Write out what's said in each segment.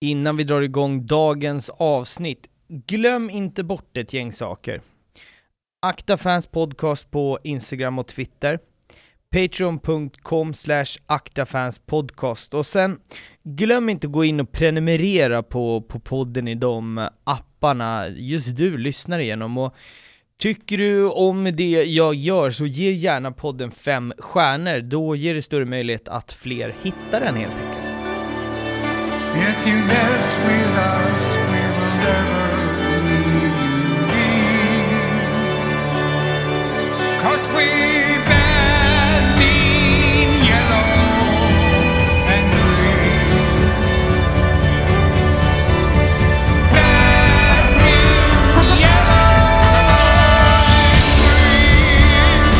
Innan vi drar igång dagens avsnitt, glöm inte bort ett gäng saker. Akta Fans Podcast på Instagram och Twitter. Patreon.com slash aktafanspodcast och sen glöm inte att gå in och prenumerera på, på podden i de apparna just du lyssnar igenom och Tycker du om det jag gör så ge gärna podden fem stjärnor, då ger det större möjlighet att fler hittar den helt enkelt. If you mess with us, we will never leave you be. Cause we bad, mean yellow and green. Bad, mean yellow and green.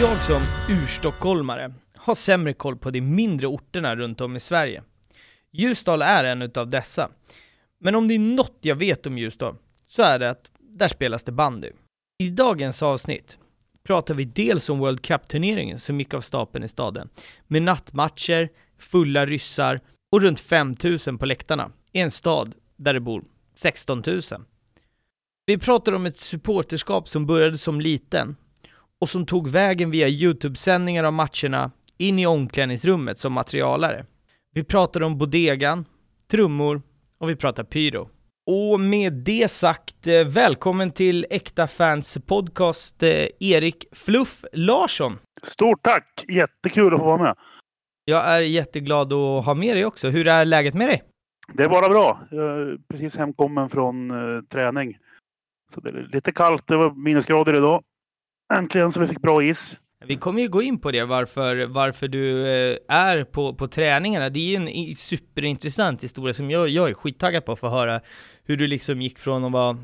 Jag som urstockholmare har sämre koll på de mindre orterna runt om i Sverige. Ljusdal är en utav dessa. Men om det är något jag vet om Ljusdal så är det att där spelas det bandy. I dagens avsnitt pratar vi dels om World Cup-turneringen som gick av stapeln i staden, med nattmatcher, fulla ryssar och runt 5000 på läktarna i en stad där det bor 16 000. Vi pratar om ett supporterskap som började som liten och som tog vägen via YouTube-sändningar av matcherna in i omklädningsrummet som materialare. Vi pratar om bodegan, trummor och vi pratar pyro. Och med det sagt, eh, välkommen till Äkta Fans Podcast, eh, Erik Fluff Larsson. Stort tack! Jättekul att få vara med. Jag är jätteglad att ha med dig också. Hur är läget med dig? Det är bara bra. Jag är precis hemkommen från eh, träning. Så det är lite kallt. Det var minusgrader idag. Äntligen så vi fick bra is. Vi kommer ju gå in på det, varför, varför du eh, är på, på träningarna. Det är ju en superintressant historia som jag, jag är skittaggad på att få höra hur du liksom gick från att vara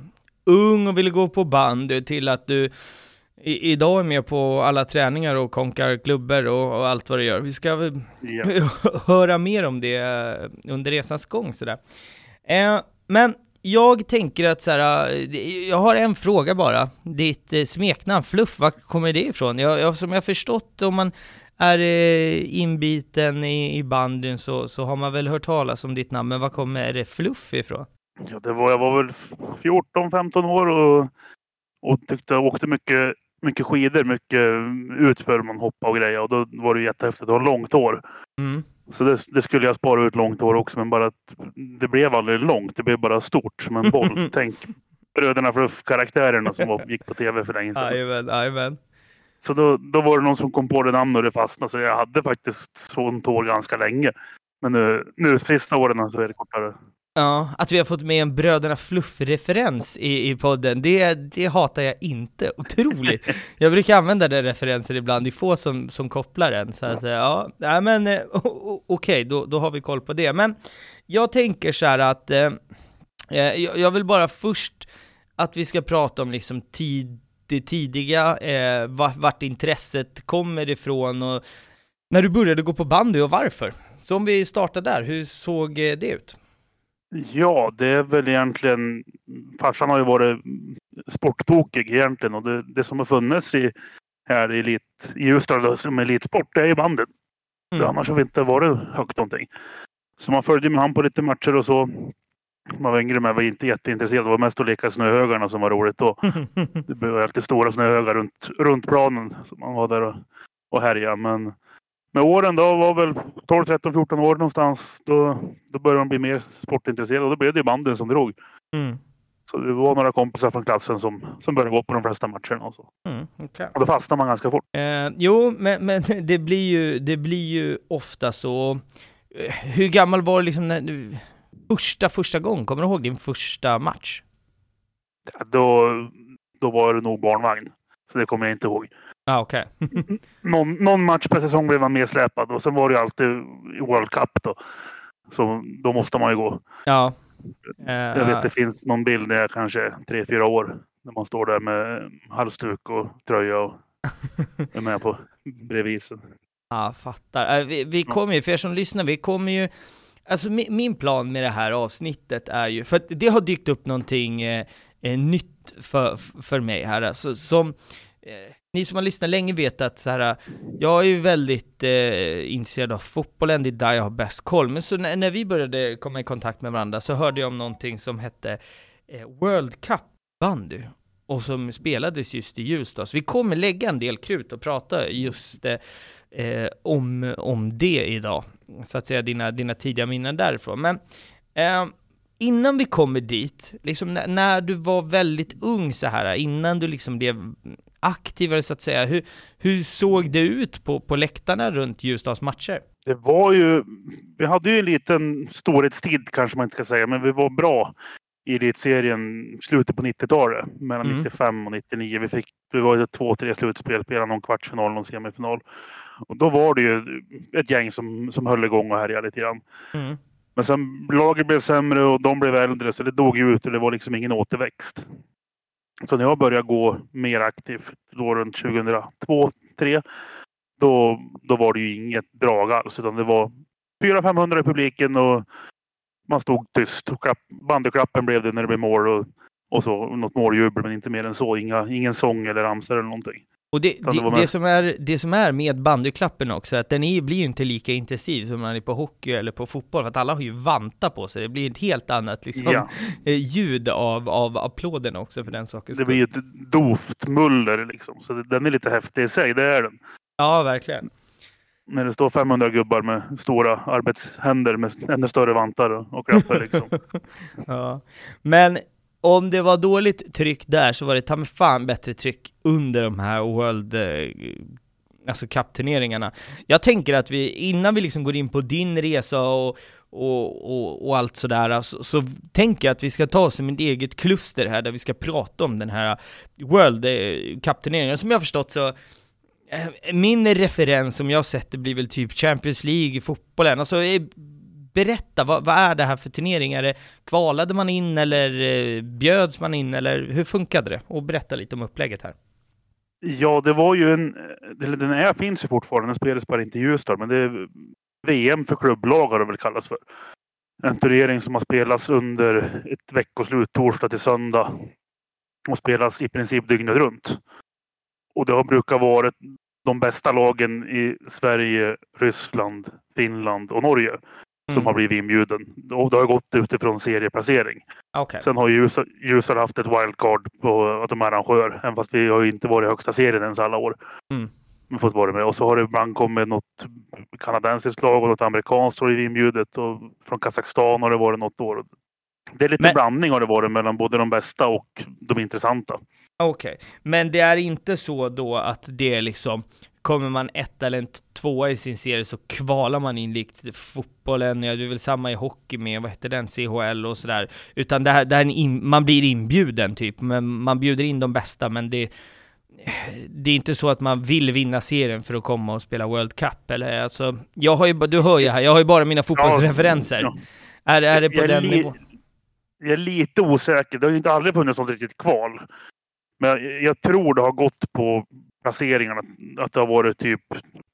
ung och ville gå på band till att du i, idag är med på alla träningar och konkar klubbor och, och allt vad du gör. Vi ska väl Ja. höra mer om det eh, under resans gång sådär. Eh, men jag tänker att så här, eh, jag har en fråga bara. Ditt eh, smeknamn Fluff, var kommer det ifrån? Jag, jag, som jag har förstått, om man är eh, inbiten i, i bandyn så, så har man väl hört talas om ditt namn, men var kommer det Fluff ifrån? Ja, det var, jag var väl 14-15 år och, och tyckte åkte mycket, mycket skidor, mycket utför man hoppade och grejer. Och då var det jättehäftigt att ha långt hår. Mm. Så det, det skulle jag spara ut långt hår också, men bara att det blev aldrig långt. Det blev bara stort som en boll. Tänk Bröderna Fluff-karaktärerna som var, gick på tv för länge sedan. Jajamän, jajamän. Så då, då var det någon som kom på det namnet och det fastnade. Så jag hade faktiskt sånt hår ganska länge. Men nu, nu sista åren så är det kortare. Ja, att vi har fått med en Bröderna Fluff-referens i, i podden, det, det hatar jag inte. Otroligt! Jag brukar använda den referensen ibland, det är få som, som kopplar den. Så att, ja, nej men eh, okej, då, då har vi koll på det. Men jag tänker så här att, eh, eh, jag, vill bara först att vi ska prata om liksom tid, det tidiga, eh, vart, vart intresset kommer ifrån och när du började gå på bandy och varför. Så om vi startar där, hur såg eh, det ut? Ja, det är väl egentligen... Farsan har ju varit sporttokig egentligen och det, det som har funnits i, här i, elit, i Ljusdal som elitsport, det är ju bandet. Mm. Annars har vi inte varit högt någonting. Så man följde med han på lite matcher och så. Man var yngre men var inte jätteintresserad. Det var mest att leka snöhögarna som var roligt då. Det var alltid stora snöhögar runt, runt planen. Så man var där och, och härjade. Men med åren då var väl 12, 13, 14 år någonstans. Då, då började man bli mer sportintresserad och då blev det ju banden som drog. Mm. Så det var några kompisar från klassen som, som började gå på de flesta matcherna och så. Mm, okej. Och då fastnade man ganska fort. Eh, jo, men, men det, blir ju, det blir ju ofta så. Hur gammal var du liksom när du, första, första gången? Kommer du ihåg din första match? Då, då var det nog barnvagn. Så det kommer jag inte ihåg. Ah, okej. någon, någon match per säsong blev man medsläpad och sen var det ju alltid i World Cup då. Så då måste man ju gå. Ja. Jag vet det finns någon bild där jag kanske är tre, fyra år. När man står där med halsduk och tröja och är med på bredvid. Så. Ja, fattar. Eh, Vi, vi kommer ju, för er som lyssnar, vi kommer ju Alltså min, min plan med det här avsnittet är ju, för att det har dykt upp någonting eh, eh, nytt för, för mig här, alltså, som eh, ni som har lyssnat länge vet att så här, jag är ju väldigt eh, intresserad av fotbollen, det är där jag har bäst koll. Men så när, när vi började komma i kontakt med varandra så hörde jag om någonting som hette eh, World Cup bandy och som spelades just i Ljusdal. Så vi kommer lägga en del krut och prata just eh, eh, om, om det idag. Så att säga dina, dina tidiga minnen därifrån. Men eh, innan vi kommer dit, liksom när, när, du var väldigt ung så här, innan du liksom blev aktivare så att säga, hur, hur såg det ut på, på läktarna runt Ljusdals matcher? Det var ju, vi hade ju en liten storhetstid kanske man inte ska säga, men vi var bra i elitserien slutet på 90-talet. Mellan Mm. 95 och 99. Vi, fick, vi var ju två, tre slutspel, spelade någon kvartsfinal, någon semifinal. Och då var det ju ett gäng som, som höll igång och härjade lite grann. Mm. Men sen laget blev sämre och de blev äldre så det dog ju ut och det var liksom ingen återväxt. Så när jag började gå mer aktivt då runt 2002, 2003 då, då var det ju inget drag alls utan det var 400-500 i publiken och man stod tyst. Och klapp, bandyklappen blev det när det blev mål och, och så något måljubel men inte mer än så. Inga, ingen sång eller ramsor eller någonting. Och det, det det, som är, det som är med bandyklappen också, att den är, blir ju inte lika intensiv som man är på hockey eller på fotboll, för att alla har ju vantar på sig. Det blir ett helt annat liksom, Ja. eh, ljud av, av applåderna också för den sakens Det blir ett dovt muller liksom. Så den är lite häftig i sig, det är den. Ja, verkligen. När det står 500 gubbar med stora arbetshänder med ännu större vantar och, och klappar liksom. Ja. Men om det var dåligt tryck där så var det ta mig fan bättre tryck under de här World eh, alltså Cup-turneringarna. Jag tänker att vi, innan vi liksom går in på din resa och, och, och, och allt sådär, så, så tänker jag att vi ska ta oss som ett eget kluster här, där vi ska prata om den här World eh, Cup-turneringen. Som jag har förstått så, eh, min referens som jag sett det blir väl typ Champions League i fotbollen. Alltså, berätta, vad, vad är det här för turnering? Är det, kvalade man in eller eh, bjöds man in eller hur funkade det? Och berätta lite om upplägget här. Ja, det var ju en... Eller den är, finns ju fortfarande. Den spelas bara inte i Ljusdal. Men det är VM för klubblag har det väl kallats för. En turnering som har spelats under ett veckoslut, torsdag till söndag. Och spelas i princip dygnet runt. Och det har brukat vara de bästa lagen i Sverige, Ryssland, Finland och Norge som Mm. har blivit inbjuden. Och det har gått utifrån serieplacering. Okej. Sen har ju Ljusdal- haft ett wildcard på att de är arrangör. Även fast vi har ju inte varit i högsta serien ens alla år. Mm. Men fått vara med. Och så har det ibland kommit något kanadensiskt lag och något amerikanskt har det inbjudet. Och från Kazakstan har det varit något år. Det är lite Men- blandning har det varit mellan både de bästa och de intressanta. Okej, men det är inte så då att det är liksom, kommer man ett eller en tvåa i sin serie så kvalar man in likt fotbollen, ja det är väl samma i hockey med, vad heter den, CHL och sådär. Utan det här, det här in, man blir inbjuden typ, men man bjuder in de bästa, men det det är inte så att man vill vinna serien för att komma och spela World Cup, eller alltså, jag har ju, du hör ju här, jag har ju bara mina fotbollsreferenser. Ja. Är, är det på Jag den nivån? Jag är lite osäker. Det har ju inte aldrig funnits något riktigt kval. Men jag, jag tror det har gått på placeringarna. Att det har varit typ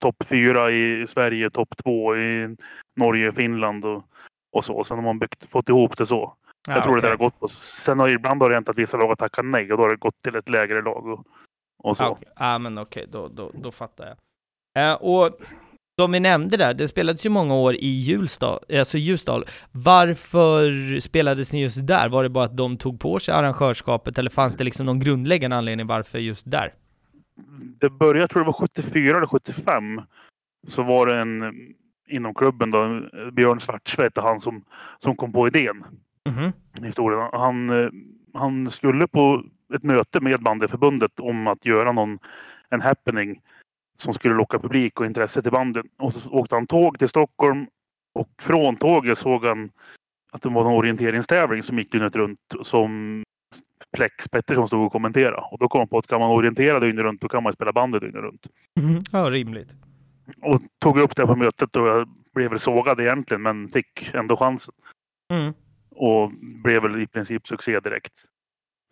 topp fyra i Sverige, topp två i Norge, Finland och, och så. Sen har man byggt, fått ihop det så. Jag Ja, tror det okej. där har gått på. Sen har det ibland har det hänt att vissa lag har tackat nej och då har det gått till ett lägre lag. Och, och så. Ja, okej. Ja, men okej, då, då, då fattar jag. Eh, och som vi nämnde där, det spelades ju många år i Hjulstad, alltså Ljusdal. Varför spelades ni just där? Var det bara att de tog på sig arrangörskapet eller fanns det liksom någon grundläggande anledning varför just där? Det började, jag tror det var 74 eller 75. Så var det en inom klubben då, Björn Svartsved hette han som, som kom på idén. Mhm. historien. Han, han skulle på ett möte med bandyförbundet om att göra någon, en happening som skulle locka publik och intresse till banden. Och så åkte han tåg till Stockholm och från tåget såg han att det var en orienteringstävling som gick dygnet runt som Plex Pettersson stod och kommenterade. Och då kom han på att ska man orientera dygnet runt då kan man spela bandy dygnet runt. Ja, rimligt. Och tog upp det på mötet och jag blev väl sågad egentligen men fick ändå chansen. Mm. och blev väl i princip succé direkt.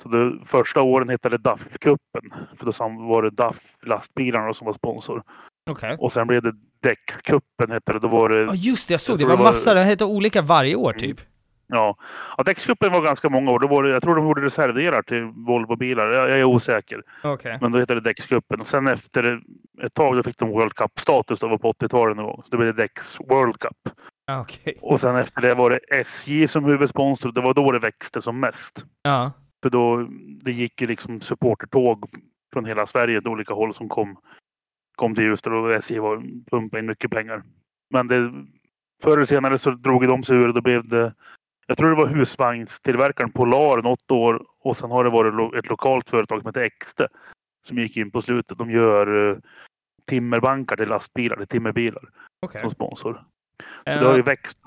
Så det, första åren hette det DAF-cupen. För då var det DAF lastbilarna som var sponsor. Okej. Och sen blev det Däckcupen hette det. Då var det Ja just det, jag såg Jag det, var det var- massa, det hette olika varje år Mm. typ. Ja, ja däckscupen var ganska många år. Då var det, jag tror de gjorde reservdelar till Volvo-bilar. Jag, jag är osäker. Okej. Men då hette det däckscupen. Och sen efter ett tag då fick de World Cup-status. Det var på 80-talet någon gång. Så då blev det Däcks World Cup. Okej. Och sen efter det var det SJ som huvudsponsor. Det var då det växte som mest. Ja. För då det gick ju liksom supportertåg från hela Sverige åt olika håll som kom, kom till Ljusdal och SJ var pumpade in mycket pengar. Men det, förr eller senare så drog de sig ur och då blev det jag tror det var husvagnstillverkaren Polar något år och sen har det varit ett lokalt företag som heter Exte som gick in på slutet. De gör eh, timmerbankar till lastbilar, till timmerbilar Okej. som sponsor. Så Eh, det har ju växt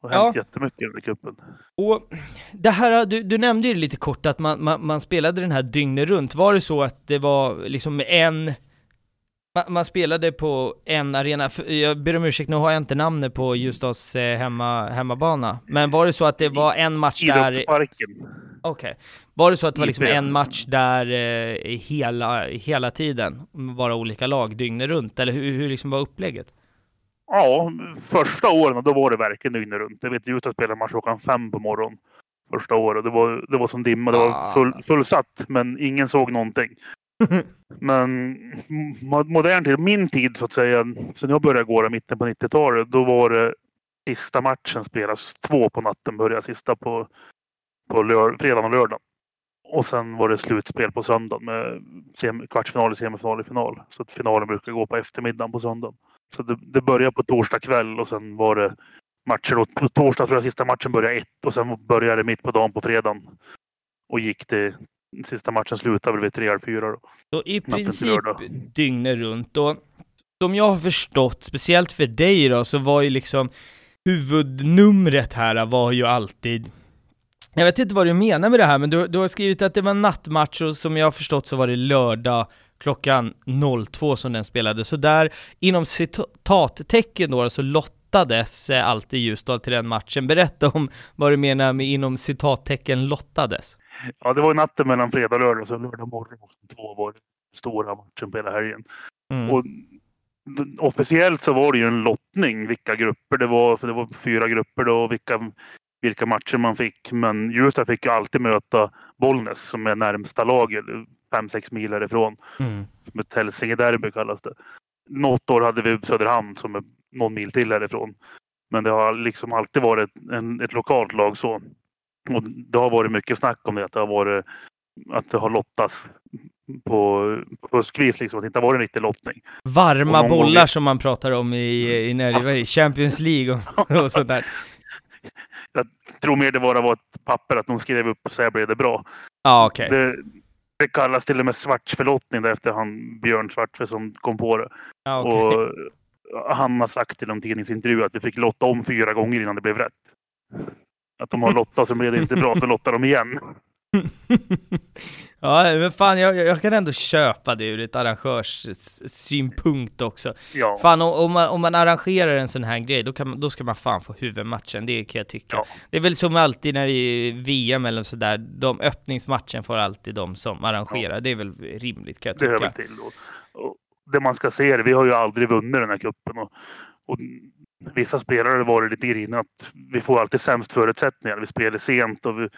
och hänt Ja. jättemycket i här cupen. Och det här, du, du nämnde ju lite kort att man, man, man spelade den här dygnet runt. Var det så att det var liksom en, man, man spelade på en arena, jag ber om ursäkt, nu har jag inte namnet på Ljusdals eh, hemma, hemmabana. Men var det så att det var en match där, Idrottsparken. okej. Var det så att det var liksom en match där eh, hela, hela tiden, bara olika lag, dygnet runt? Eller hur, hur liksom var upplägget? Ja, första åren då var det verkligen dygnet runt. Jag vet Ljusdal spelade match klockan fem på morgonen. Första året. Det var, det var som dimma. Det Ah. var full, fullsatt men ingen såg någonting. men modern tid, min tid så att säga, sen jag började gå där mitten på 90-talet, då var det sista matchen spelas två på natten, började sista på, på lör, fredagen och lördagen. Och sen var det slutspel på söndagen med sem, kvartsfinal, semifinal och final. Så att finalen brukar gå på eftermiddagen på söndagen. Så det, det började på torsdag kväll och sen var det matcher. då. På torsdag tror jag sista matchen började ett och sen började det mitt på dagen på fredagen. Och gick till sista matchen slutade väl vid tre eller fyra. Då. I princip dygnet runt. Och som jag har förstått, speciellt för dig då, så var ju liksom huvudnumret här var ju alltid jag vet inte vad du menar med det här, men du, du har skrivit att det var nattmatch och som jag har förstått så var det lördag klockan 02 som den spelades. Så där, inom citattecken då, så lottades eh, alltid Ljusdal till den matchen. Berätta om vad du menar med inom citattecken lottades. Ja, det var natten mellan fredag och lördag. Så lördag morgon två var det stora matchen på hela helgen. Mm. Och officiellt så var det ju en lottning vilka grupper det var. För det var fyra grupper då. och Vilka, vilka matcher man fick. Men Ljusdal fick ju alltid möta Bollnäs som är närmsta laget. Fem, sex mil härifrån. Mm. Som ett Hälsingederby kallas det. Något år hade vi Söderhamn som är någon mil till härifrån. Men det har liksom alltid varit en, ett lokalt lag så. Och det har varit mycket snack om det. Att det har varit att det har lottats på på fuskvis. Liksom, att det inte har varit en riktig lottning. Varma Och någon bollar gång- som man pratar om i, i när, i Champions League och, och sådär. Jag tror mer det bara var ett papper att de skrev upp så här blev det bra. Ja, okej. Det, det kallas till och med svartsförlottning efter han Björn Svartsjö som kom på det. Ja, okej. Och han har sagt i någon tidningsintervju att vi fick lotta om fyra gånger innan det blev rätt. Att de har lottat så blev det inte bra så lottar de igen. ja, men fan jag, jag kan ändå köpa det ur ett arrangörs s- synpunkt också. Ja, Fan, om, om, man, om man arrangerar en sån här grej, då, kan då ska man fan få huvudmatchen, det kan jag tycka. Ja. Det är väl som alltid när det är VM eller sådär, de öppningsmatchen får alltid de som arrangerar, det är väl rimligt kan jag det hör tycka. väl till. Och, och det man ska se det, vi har ju aldrig vunnit den här cupen. Och, och vissa spelare har varit lite grina att vi får alltid sämst förutsättningar. Vi spelar sent och, vi,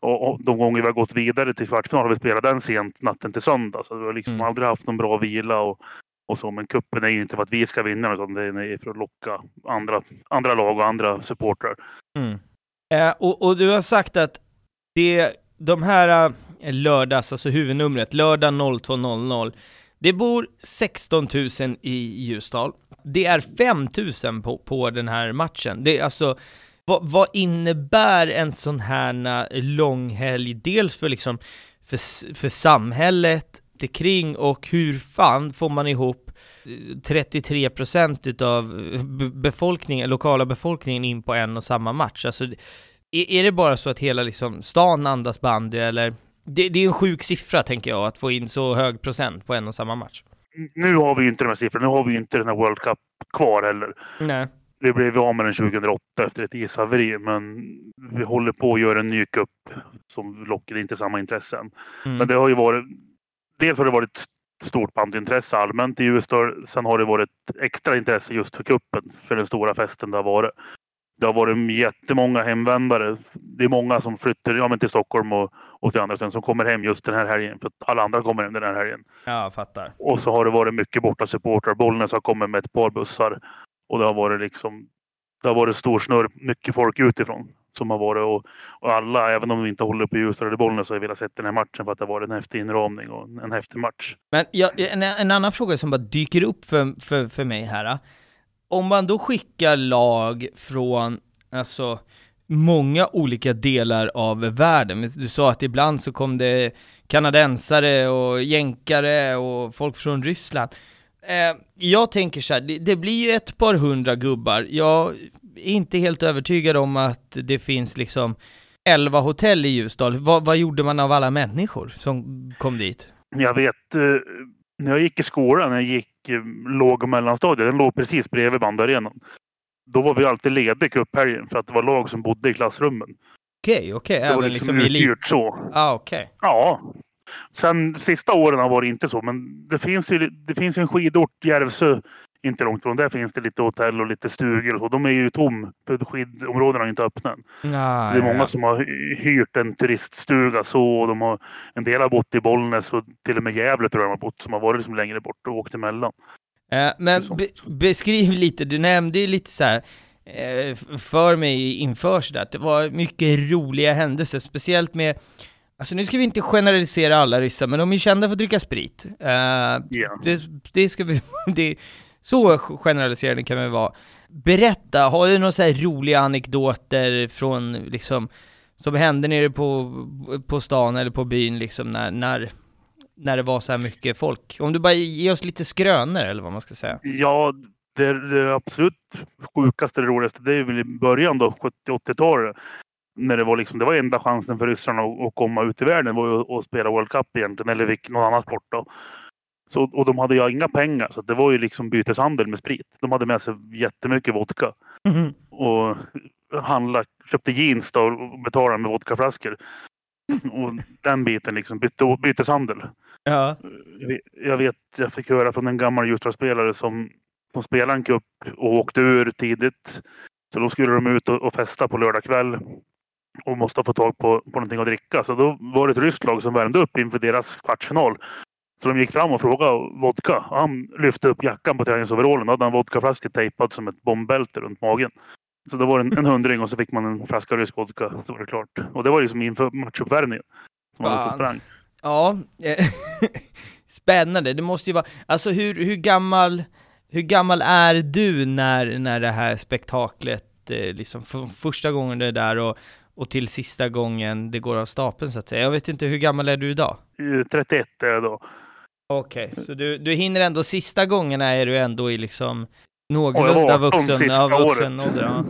och, och de gånger vi har gått vidare till kvartsfinal har vi spelat den sent natten till söndag. Så vi har liksom Mm. aldrig haft någon bra vila och, och så. Men cupen är ju inte för att vi ska vinna utan det är för att locka andra, andra lag och andra supportrar. Mm. Eh, och, och du har sagt att det, de här eh, lördags, alltså huvudnumret, lördag 02.00, det bor 16 000 i Ljusdal. Det är 5 000 på, på den här matchen. Det är alltså, vad, vad innebär en sån här långhelg? Dels för liksom, för, för samhället det kring och hur fan får man ihop eh, 33% utav eh, befolkningen, lokala befolkningen in på en och samma match? Alltså, är, är det bara så att hela liksom stan andas bandy eller? Det, det är en sjuk siffra tänker jag, att få in så hög procent på en och samma match. Nu har vi ju inte de här siffrorna. Nu har vi ju inte den här World Cup kvar heller. Nej. Vi blev av med den 2008 efter ett ishaveri, men vi håller på att göra en ny cup som lockar inte samma intresse än. Mm. Men det har ju varit... Dels har det varit stort bandintresse allmänt i Ljusdal. Sen har det varit extra intresse just för kuppen för den stora festen det har varit. Det har varit jättemånga hemvändare. Det är många som flyttar ja, men till Stockholm och, och till andra ställen som kommer hem just den här helgen. För att alla andra kommer hem den här helgen. Ja, jag fattar. Och så har det varit mycket borta supportrar. Bollnäs har kommit med ett par bussar. Och det har varit liksom det har varit stor snurr, mycket folk utifrån som har varit och, och alla, även om de inte håller på Ljusdal eller Bollnäs, så har velat se den här matchen för att det har varit en häftig inramning och en häftig match. Men ja, en, en annan fråga som bara dyker upp för, för, för mig här. Om man då skickar lag från, alltså, många olika delar av världen. Du sa att ibland så kom det kanadensare och jänkare och folk från Ryssland. Eh, jag tänker så här, det, det, blir ju ett par hundra gubbar. Jag är inte helt övertygad om att det finns liksom elva hotell i Ljusdal. Vad, vad gjorde man av alla människor som kom dit? Jag vet, eh, när jag gick i skolan, när jag gick eh, låg och mellanstadiet, den låg precis bredvid bandarenan. Då var vi alltid lediga cuphelgen för att det var lag som bodde i klassrummen. Okej, okay, okej. Okay. Även liksom, liksom uthyrt så. Ah, okej. Okay. Ja, Sen sista åren har varit inte så, men det finns ju, det finns ju en skidort, Järvsö, inte långt från. Där finns det lite hotell och lite stugor och. De är ju tom, för skidområdena är inte öppna än. Ah, så det är många ja. som har hyrt en turiststuga så. Och de har, en del har bott i Bollnäs och till och med Gävle tror jag de har bott, som har varit liksom längre bort och åkt emellan. Eh, men be beskriv lite, du nämnde ju lite så här eh, för mig inför så där, att det var mycket roliga händelser, speciellt med Alltså nu ska vi inte generalisera alla ryssar, men de är kända för att dricka sprit. Uh, yeah. det, det ska vi, det, så generaliserande kan vi vara. Berätta, har du några så roliga anekdoter från liksom, som hände nere på, på stan eller på byn liksom när, när, när det var så här mycket folk? Om du bara ger oss lite skrönor eller vad man ska säga. Ja, det, det absolut sjukaste, det roligaste, det är väl i början då, 70-80-talet när det var liksom, det var enda chansen för ryssarna att, att komma ut i världen var ju att spela World Cup egentligen, eller vilk, någon annan sport då. Så, och de hade ju inga pengar, så det var ju liksom byteshandel med sprit. De hade med sig jättemycket vodka. Mm. Och handla, köpte jeans då och betalade med vodkaflaskor. Och den biten liksom, bytte, byteshandel. Ja. Jag vet, jag fick höra från en gammal Ljusdalsspelare som, som spelade en cup och åkte ur tidigt. Så då skulle de ut och, och festa på lördag kväll och måste få tag på, på någonting att dricka. Så då var det ett ryskt lag som värmde upp inför deras kvartsfinal. Så de gick fram och frågade vodka. Han lyfte upp jackan på träningsoverallen. Då hade han vodkaflaskor tejpad som ett bombbälte runt magen. Så det var en, en hundring och så fick man en flaska rysk vodka. Så var det klart. Och det var liksom inför matchuppvärmningen. Som Fan. sprang. Ja, spännande. Det måste ju vara, alltså hur, hur gammal, hur gammal är du när, när det här spektaklet, eh, liksom för första gången du är där och, och till sista gången det går av stapeln så att säga? Jag vet inte, hur gammal är du idag? Eh, 31 är jag då. Okej, så du, du hinner ändå, sista gångerna är du ändå i liksom någorlunda var 18 vuxen, ja, vuxen ålder, ja.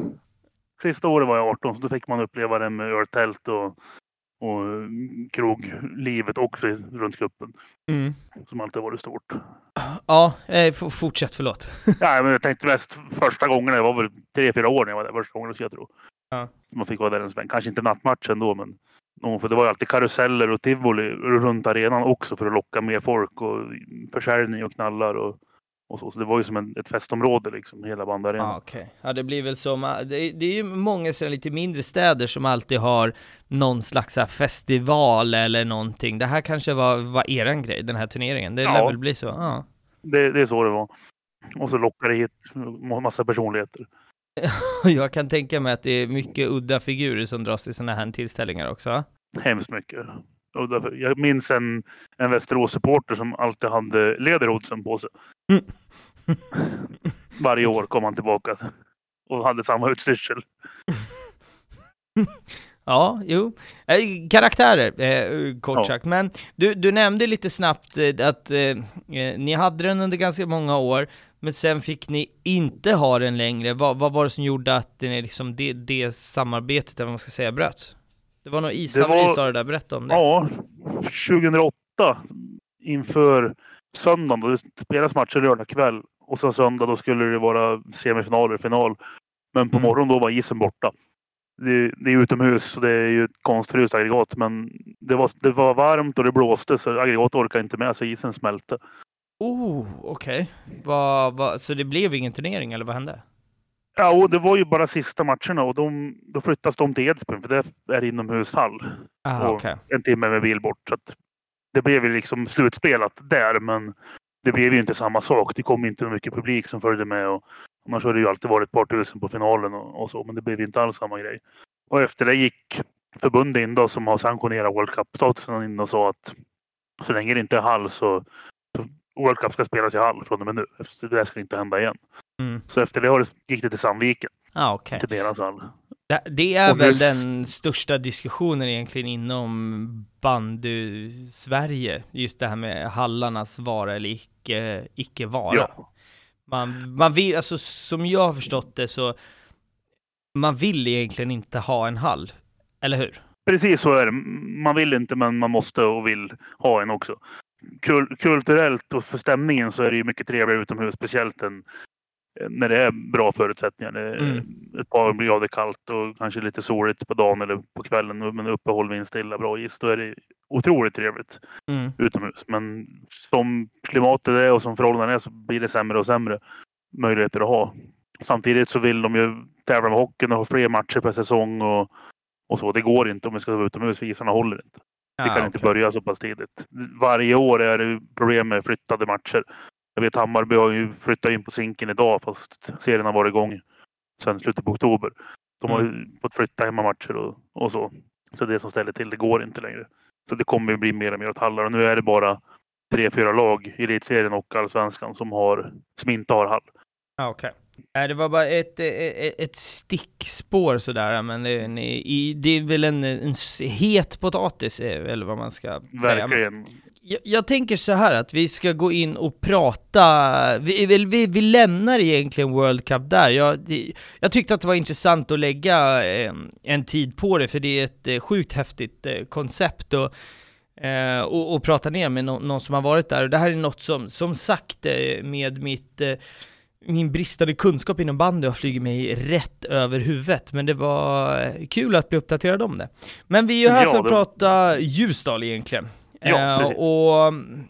Sista året var jag 18 så då fick man uppleva det med öltält och, och kroglivet också runt cupen. Mm. Som alltid varit stort. Ja, eh, fortsätt, förlåt. Nej, men jag tänkte mest första gången, det var väl tre, fyra år när jag var där första gången, så jag tror. Ja. Man fick vara där en sväng. Kanske inte nattmatchen då, men för det var ju alltid karuseller och tivoli runt arenan också för att locka mer folk och försäljning och knallar och, och så. Så det var ju som en, ett festområde liksom, hela bandarenan. Ja, okej. Ja, det blir väl som, äh, det, är- det är ju många sådana lite mindre städer som alltid har någon slags här festival eller någonting. Det här kanske var, var eran grej, den här turneringen. Det Ja. lär väl bli så, ja. Det, det är så det var. Och så lockar det hit massa personligheter. Jag kan tänka mig att det är mycket udda figurer som dras till sådana här tillställningar också. Hemskt mycket. Jag minns en, en Västerås-supporter som alltid hade Lederhosen på sig. Mm. Varje år kom han tillbaka och hade samma utstyrsel. Ja, jo. Eh, Karaktärer, eh, kort Ja. sagt. Men du, du nämnde lite snabbt eh, att eh, eh, ni hade den under ganska många år, men sen fick ni inte ha den längre. Vad, vad var det som gjorde att ni liksom det, det samarbetet, eller vad man ska säga, bröts? Det var nog ishaveri sa du där, berätta om det. Ja, 2008 inför söndagen. Då det spelas matcher lördag kväll och sen söndag då skulle det vara semifinaler, final. Men på Mm. morgonen då var isen borta. Det, det är utomhus så det är ju ett konstfryst aggregat men det var, det var varmt och det blåste så aggregatet orkade inte med så isen smälte. Oh, okej. Vad- Så det blev ingen turnering, eller vad hände? Ja, och det var ju bara sista matcherna och de, då flyttas de till Edsbyn för det är inomhushall. Aha, och okej. En timme med bil bort. Så det blev ju liksom slutspelat där men det blev ju inte samma sak. Det kom inte mycket publik som följde med. Och, annars har det ju alltid varit ett par tusen på finalen och, och så men det blev inte alls samma grej. Och efter det gick förbundet in då som har sanktionerat World Cup-statusen in och sa att så länge det inte är hall så World Cup ska spelas i hall från och med nu. Så det där ska inte hända igen. Mm. Så efter det har det, gick det till Sandviken, Ah, okej. till deras hall. Det, det är Och väl just- den största diskussionen egentligen inom bandy-Sverige, just det här med hallarnas vara eller icke, icke vara. Ja. Man, man vill, alltså som jag har förstått det så, man vill egentligen inte ha en hall, eller hur? Precis så är det. Man vill inte men man måste och vill ha en också. Kul kulturellt och för stämningen så är det ju mycket trevligare utomhus. Speciellt än, när det är bra förutsättningar. Mm. Ett par grader kallt och kanske lite soligt på dagen eller på kvällen. Men uppehåll, vindstilla, bra is. Då är det otroligt trevligt Mm. utomhus. Men som klimatet är och som förhållandena är så blir det sämre och sämre möjligheter att ha. Samtidigt så vill de ju tävla med hockeyn och ha fler matcher per säsong och, och så. Det går inte om vi ska vara utomhus. för Isarna håller inte. Ah, kan inte okej. börja så pass tidigt. Varje år är det problem med flyttade matcher. Jag vet Hammarby har ju flyttat in på Zinken idag fast serien har varit igång sedan slutet på oktober. De har ju fått flytta hemmamatcher och, och så. Så det som ställer till det går inte längre. Så det kommer ju bli mer och mer åt hallar och nu är det bara tre, fyra lag i elitserien och allsvenskan som, har, som inte har hall. Ah, okej. Nej, det var bara ett, ett, ett stickspår sådär, men det, ni- det är väl en, en het potatis, eh, eller vad man ska säga. Verkligen. Jag, jag tänker så här att vi ska gå in och prata, vi, vi, vi, lämnar egentligen World Cup där. Jag, det, jag tyckte att det var intressant att lägga eh, en tid på det, för det är ett eh, sjukt häftigt eh, koncept och, eh, och, och prata ner med nå- någon som har varit där. Och det här är något som, som sagt, eh, med mitt eh, min bristande kunskap inom bandy har flugit mig rätt över huvudet, men det var kul att bli uppdaterad om det. Men vi är ju här Ja, för att det- prata Ljusdal egentligen. Ja, Eh, precis. och mm,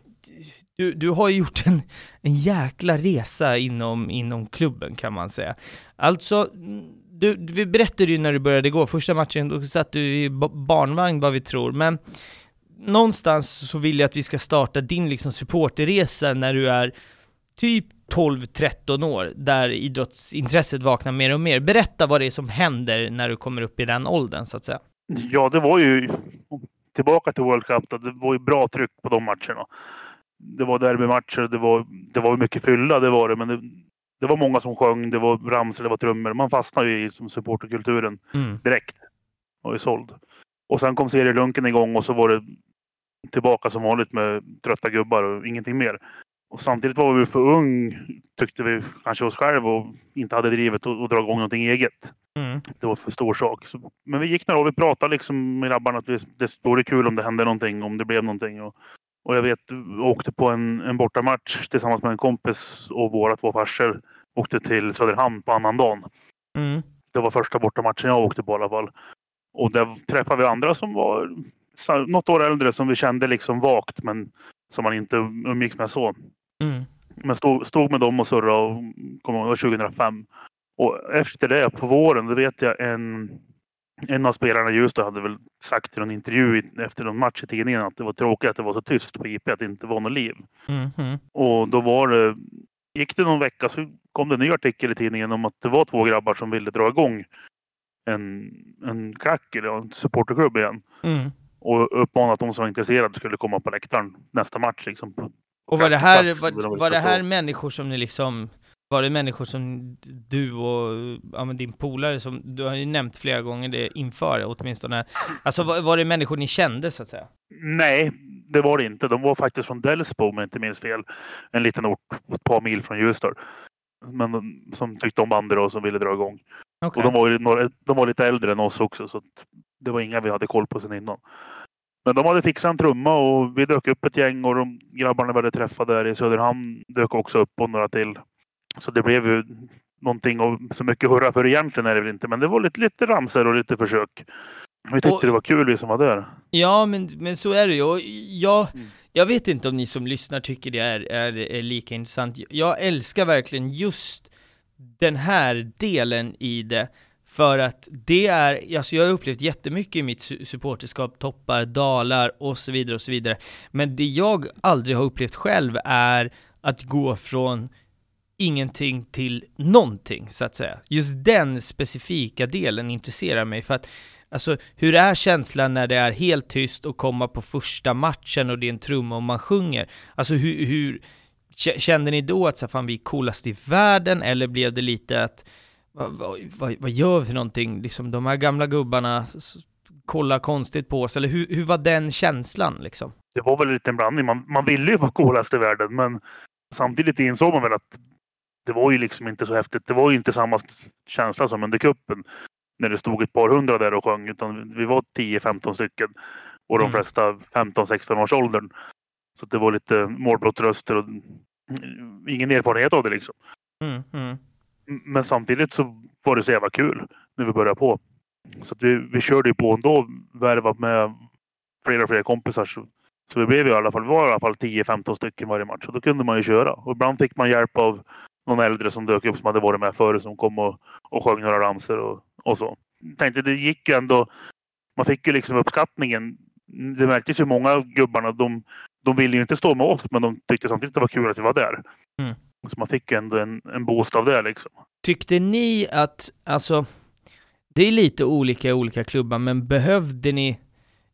du, du har ju gjort en, en jäkla resa inom, inom klubben kan man säga. Alltså, du, vi berättade ju när du började gå, första matchen, då satt du i ba- barnvagn vad vi tror, men någonstans så vill jag att vi ska starta din liksom supporterresa när du är typ 12-13 år, där idrottsintresset vaknar mer och mer. Berätta vad det är som händer när du kommer upp i den åldern, så att säga. Ja, det var ju tillbaka till World Cup. Då, det var ju bra tryck på de matcherna. Det var derbymatcher, det var, det var mycket fylla, det var det. Men det, det var många som sjöng, det var ramsor, det var trummor. Man fastnade ju i som supporterkulturen Mm. direkt. Och är såld. Och sen kom serielunken igång och så var det tillbaka som vanligt med trötta gubbar och ingenting mer. Och samtidigt var vi för ung, tyckte vi kanske oss själva och inte hade drivet att dra igång någonting eget Mm. det var för stor sak. Så, men vi gick några år, vi pratade liksom med grabbarna att vi, det vore kul om det hände någonting, om det blev någonting. Och, och jag vet, vi åkte på en, en bortamatch tillsammans med en kompis och våra två farsor åkte till Söderhamn på annan dagen. Mm. Det var första bortamatchen jag åkte på i alla fall. Och där träffade vi andra som var något år äldre som vi kände liksom vagt men som man inte umgicks med så. Mm. Men stod, stod med dem och surrade och kom ihåg, det var 2005. Och efter det på våren, då vet jag en, en av spelarna i Ljusdal hade väl sagt i någon intervju efter någon match i tidningen att det var tråkigt att det var så tyst på IP, att det inte var något liv. Mm. Och då var det, gick det någon vecka så kom det en ny artikel i tidningen om att det var två grabbar som ville dra igång en, en klack eller en supporterklubb igen. Mm. Och uppmanat de som var intresserade skulle komma på läktaren nästa match. Liksom, Och var det här, var, var det här människor som ni liksom, var det människor som du och ja, din polare, som du har ju nämnt flera gånger det inför åtminstone, alltså var, var det människor ni kände så att säga? Nej, det var det inte. De var faktiskt från Delsbo om jag inte minns fel. En liten ort ett par mil från Ljusdal. Men de, som tyckte om bandy och som ville dra igång. Okej. Och de var, några, de var lite äldre än oss också så det var inga vi hade koll på sen innan. Men de hade fixat en trumma och vi dök upp ett gäng och de grabbarna vi hade träffat där i Söderhamn dök också upp och några till. Så det blev ju någonting och så mycket hurra för egentligen är det väl inte. Men det var lite, lite ramsor och lite försök. Vi tyckte Och- det var kul vi som var där. Ja, men, men så är det ju. Och jag, Mm. jag vet inte om ni som lyssnar tycker det är, är, är lika intressant. Jag älskar verkligen just den här delen i det, för att det är, alltså jag har upplevt jättemycket i mitt supporterskap, toppar, dalar och så vidare och så vidare. Men det jag aldrig har upplevt själv är att gå från ingenting till någonting, så att säga. Just den specifika delen intresserar mig, för att Alltså, hur är känslan när det är helt tyst och komma på första matchen och det är en trumma och man sjunger? Alltså hur, hur kände ni då att så, här, fan, vi är coolast i världen, eller blev det lite att vad, vad, vad, gör vi för någonting? Liksom de här gamla gubbarna kollar konstigt på oss, eller hur, hur var den känslan liksom? Det var väl lite en blandning. Man, man ville ju vara coolast i världen men samtidigt insåg man väl att det var ju liksom inte så häftigt. Det var ju inte samma känsla som under cupen när det stod ett par hundra där och sjöng utan vi var 10-15 stycken och de Mm. flesta 15-16 års åldern. Så det var lite målbrottsröster och ingen erfarenhet av det liksom. Mm, mm. Men samtidigt så var det så jävla kul när vi började på. Så att vi, vi körde ju på ändå, värvat med flera och flera kompisar. Så, så vi blev i alla fall, vi var i alla fall 10-15 stycken varje match. Och då kunde man ju köra. Och ibland fick man hjälp av någon äldre som dök upp som hade varit med förut som kom och, och sjöng några ramsor och, och så. Tänkte det gick ju ändå. Man fick ju liksom uppskattningen. Det märktes ju många av gubbarna, de, de ville ju inte stå med oss men de tyckte samtidigt att det var kul att vi var där. Mm. Så man fick ändå en, en boost av det liksom. Tyckte ni att, alltså, det är lite olika i olika klubbar, men behövde ni,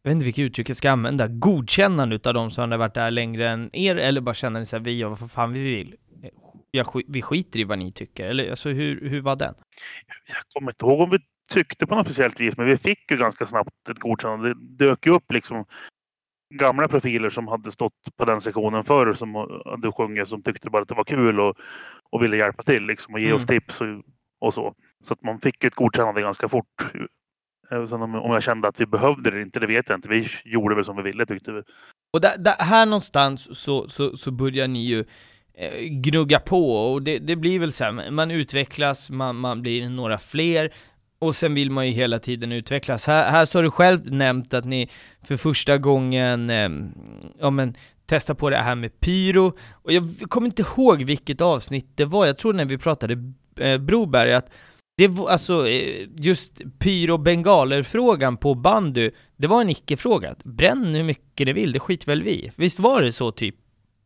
jag vet inte vilket uttryck jag ska använda, godkännande utav de som hade varit där längre än er, eller bara kände ni såhär, vi gör vad fan vi vill? Jag, vi skiter i vad ni tycker, eller alltså hur, hur var den? jag kommer inte ihåg om vi tyckte på något speciellt vis, men vi fick ju ganska snabbt ett godkännande. Det dök ju upp liksom gamla profiler som hade stått på den sektionen förr som hade sjungit som tyckte bara att det var kul och, och ville hjälpa till liksom och ge Mm. oss tips och, och så. Så att man fick ett godkännande ganska fort. Eh, Sen om, om jag kände att vi behövde det inte, det vet jag inte. Vi gjorde väl som vi ville tyckte vi. Och där, där, här någonstans så, så, så börjar ni ju eh, gnugga på och det, det blir väl så här, man utvecklas, man, man blir några fler och sen vill man ju hela tiden utvecklas. Här, här så har du själv nämnt att ni för första gången, eh, ja men, testa på det här med pyro, och jag kommer inte ihåg vilket avsnitt det var, jag tror när vi pratade eh, Broberg, att det var alltså, eh, just pyro bengaler-frågan på bandy, det var en icke-fråga. Bränn hur mycket det vill, det skiter väl vi. Visst var det så typ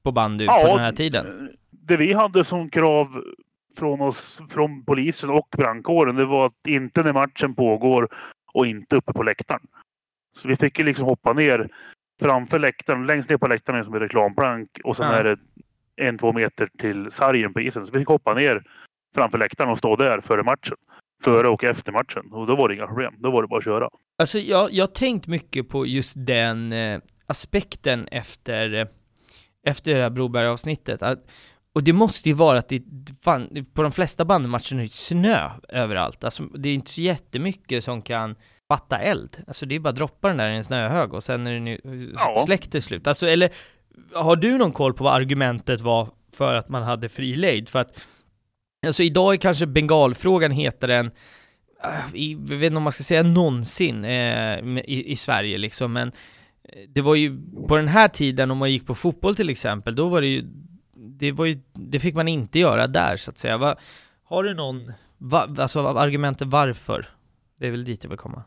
på bandy på den här tiden? Det vi hade som krav från oss, från polisen och brandkåren, det var att inte när matchen pågår och inte uppe på läktaren. Så vi fick ju liksom hoppa ner framför läktaren, längst ner på läktaren är som en reklamplank och sen Ja. är det en, två meter till sargen på isen. Så vi fick hoppa ner framför läktaren och stå där före matchen. Före och efter matchen. Och då var det inga problem. Då var det bara att köra. Alltså jag, jag har tänkt mycket på just den eh, aspekten efter, eh, efter det här Broberg-avsnittet. Att, och det måste ju vara att det, fan, på de flesta bandymatcherna är det snö överallt. Alltså det är inte så jättemycket som kan fatta eld. Alltså det är bara att droppa den där i en snöhög och sen är den ju Ja. släckt till slut. Alltså eller, har du någon koll på vad argumentet var för att man hade fri lejd? För att, alltså idag är kanske bengalfrågan hetare än äh, jag vet inte om man ska säga någonsin eh, i, i Sverige liksom, men eh, det var ju på den här tiden om man gick på fotboll till exempel, då var det ju, det var ju, det fick man inte göra där så att säga. Va, har du någon, va, alltså argumentet varför? Det är väl dit jag vill komma.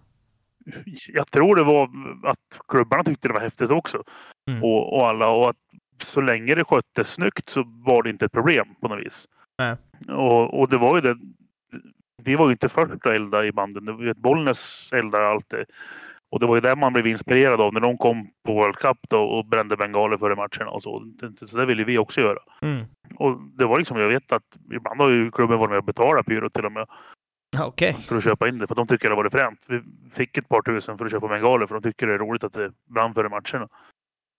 Jag tror det var att klubbarna tyckte det var häftigt också. Mm. Och, och alla. Och att så länge det sköttes snyggt så var det inte ett problem på något vis. Nej. Och, och det var ju det. Vi var ju inte först att elda i banden. Bollnäs eldar alltid. Och det var ju där man blev inspirerad av när de kom på World Cup då och brände bengaler före matcherna och så. Så det ville vi också göra. Mm. Och det var liksom, jag vet att ibland har ju klubben varit med och betalat pyro till och med Okej. för att köpa in det. För de tycker det var fränt. Vi fick ett par tusen för att köpa bengaler för de tycker det är roligt att det brann före matcherna.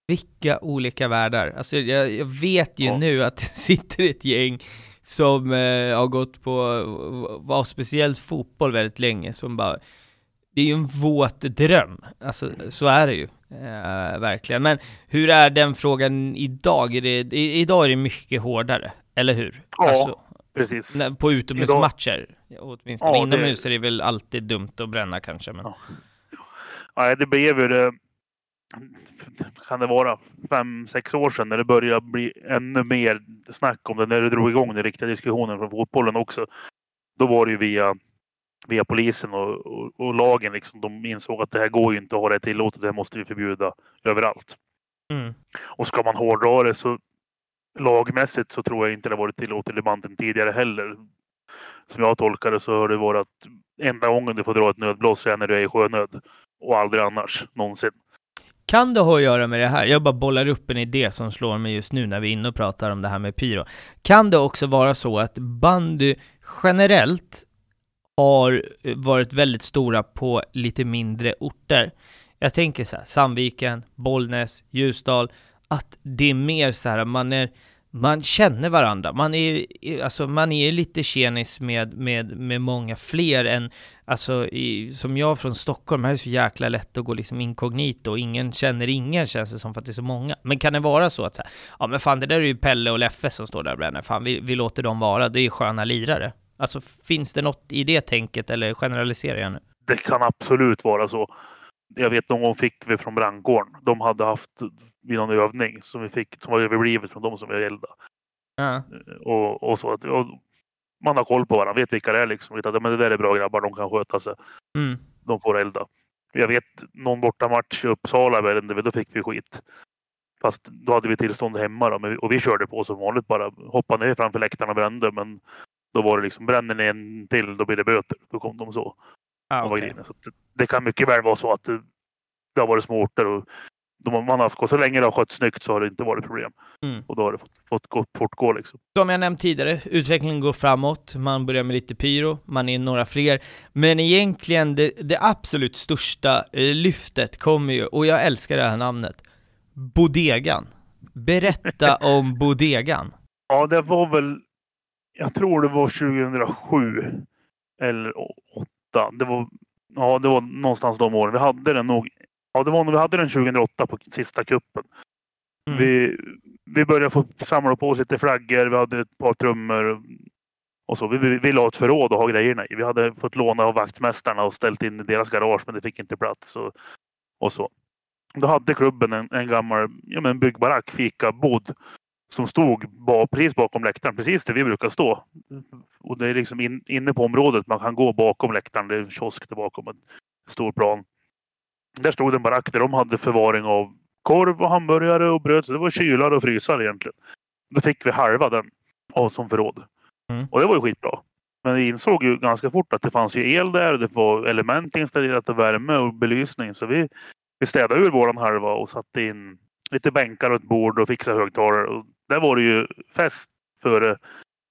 Vilka olika världar. Alltså jag, jag vet ju Ja. nu att det sitter ett gäng som eh, har gått på, var speciellt fotboll väldigt länge, som bara det är ju en våt dröm, alltså så är det ju, eh, verkligen. Men hur är den frågan idag? Är det, i, idag är det mycket hårdare, eller hur? Ja, alltså, Precis. när, på utomhusmatcher, åtminstone. Ja, det- Inomhus är det väl alltid dumt att bränna kanske, men... Ja. Nej, det blev ju det. kan det vara, fem, sex år sedan när det började bli ännu mer snack om det, när det drog igång den riktiga diskussionen från fotbollen också. Då var det ju via, via polisen och, och, och lagen liksom. De insåg att det här går ju inte att ha det tillåtet, det här måste vi förbjuda överallt. Mm. Och ska man hårdra det så lagmässigt så tror jag inte det varit tillåtet i banden tidigare heller. Som jag tolkar det så har det varit att enda gången du får dra ett nödblås är när du är i sjönöd. Och aldrig annars, någonsin. Kan det ha att göra med det här? Jag bara bollar upp en idé som slår mig just nu när vi är inne och pratar om det här med pyro. Kan det också vara så att bandy generellt har varit väldigt stora på lite mindre orter? Jag tänker så här, Sandviken, Bollnäs, Ljusdal, att det är mer så här, man är man känner varandra, man är, alltså, man är lite tjenis med, med, med många fler än, alltså i, som jag från Stockholm, här är det så jäkla lätt att gå liksom inkognito, och ingen känner ingen känns det som för att det är så många. Men kan det vara så att så här, ja men fan det där är ju Pelle och Leffe som står där och bränner, fan vi, vi låter dem vara, det är sköna lirare. Alltså finns det något i det tänket eller generaliserar jag nu? Det kan absolut vara så. Jag vet någon gång fick vi från brandkåren. De hade haft vid någon övning som vi fick som var överblivet från de som vi eldade. Ja. Och, och så att och man har koll på varandra, vet vilka det är liksom. Vet att men det där är bra grabbar, de kan sköta sig. Mm. De får elda. Jag vet någon bortamatch i Uppsala, då fick vi skit. Fast då hade vi tillstånd hemma då, och vi körde på som vanligt bara. Hoppade ner framför läktarna och brände. Men då var det liksom, bränner ni en till, då blir det böter. Då kom de så. Ah, inne. så det, det kan mycket väl vara så att det, det har varit små orter. Och de, man har haft, så länge det har skötts snyggt så har det inte varit problem. Mm. Och då har det fått, fått gå, fortgå liksom. Som jag nämnt tidigare, utvecklingen går framåt, man börjar med lite pyro, man är några fler, men egentligen det, det absolut största eh, lyftet kommer ju, och jag älskar det här namnet, Bodegan. Berätta om Bodegan. Ja, det var väl. Jag tror det var 2007 eller 2008. Det var. Ja, det var någonstans de åren. Vi hade den nog. Ja, det var nog vi hade den 2008 på sista kuppen. Mm. Vi, vi började få samla på oss lite flaggor. Vi hade ett par trummor och så. Vi, vi, vi la ett förråd och ha grejerna i. Vi hade fått låna av vaktmästarna och ställt in i deras garage, men det fick inte plats och, och så. Då hade klubben en, en gammal ja, men byggbarack, fikabod som stod precis bakom läktaren, precis där vi brukar stå. Och det är liksom in, inne på området. Man kan gå bakom läktaren. Det är en kiosk där bakom en stor plan. Där stod en barack där de hade förvaring av korv och hamburgare och bröd. Så det var kylar och frysar egentligen. Då fick vi halva den av som förråd. Mm. Och det var ju skitbra. Men vi insåg ju ganska fort att det fanns ju el där. Det var element installerat och värme och belysning. Så vi, vi städade ur våran halva och satte in lite bänkar och ett bord och fixade högtalare. Och där var det ju fest före,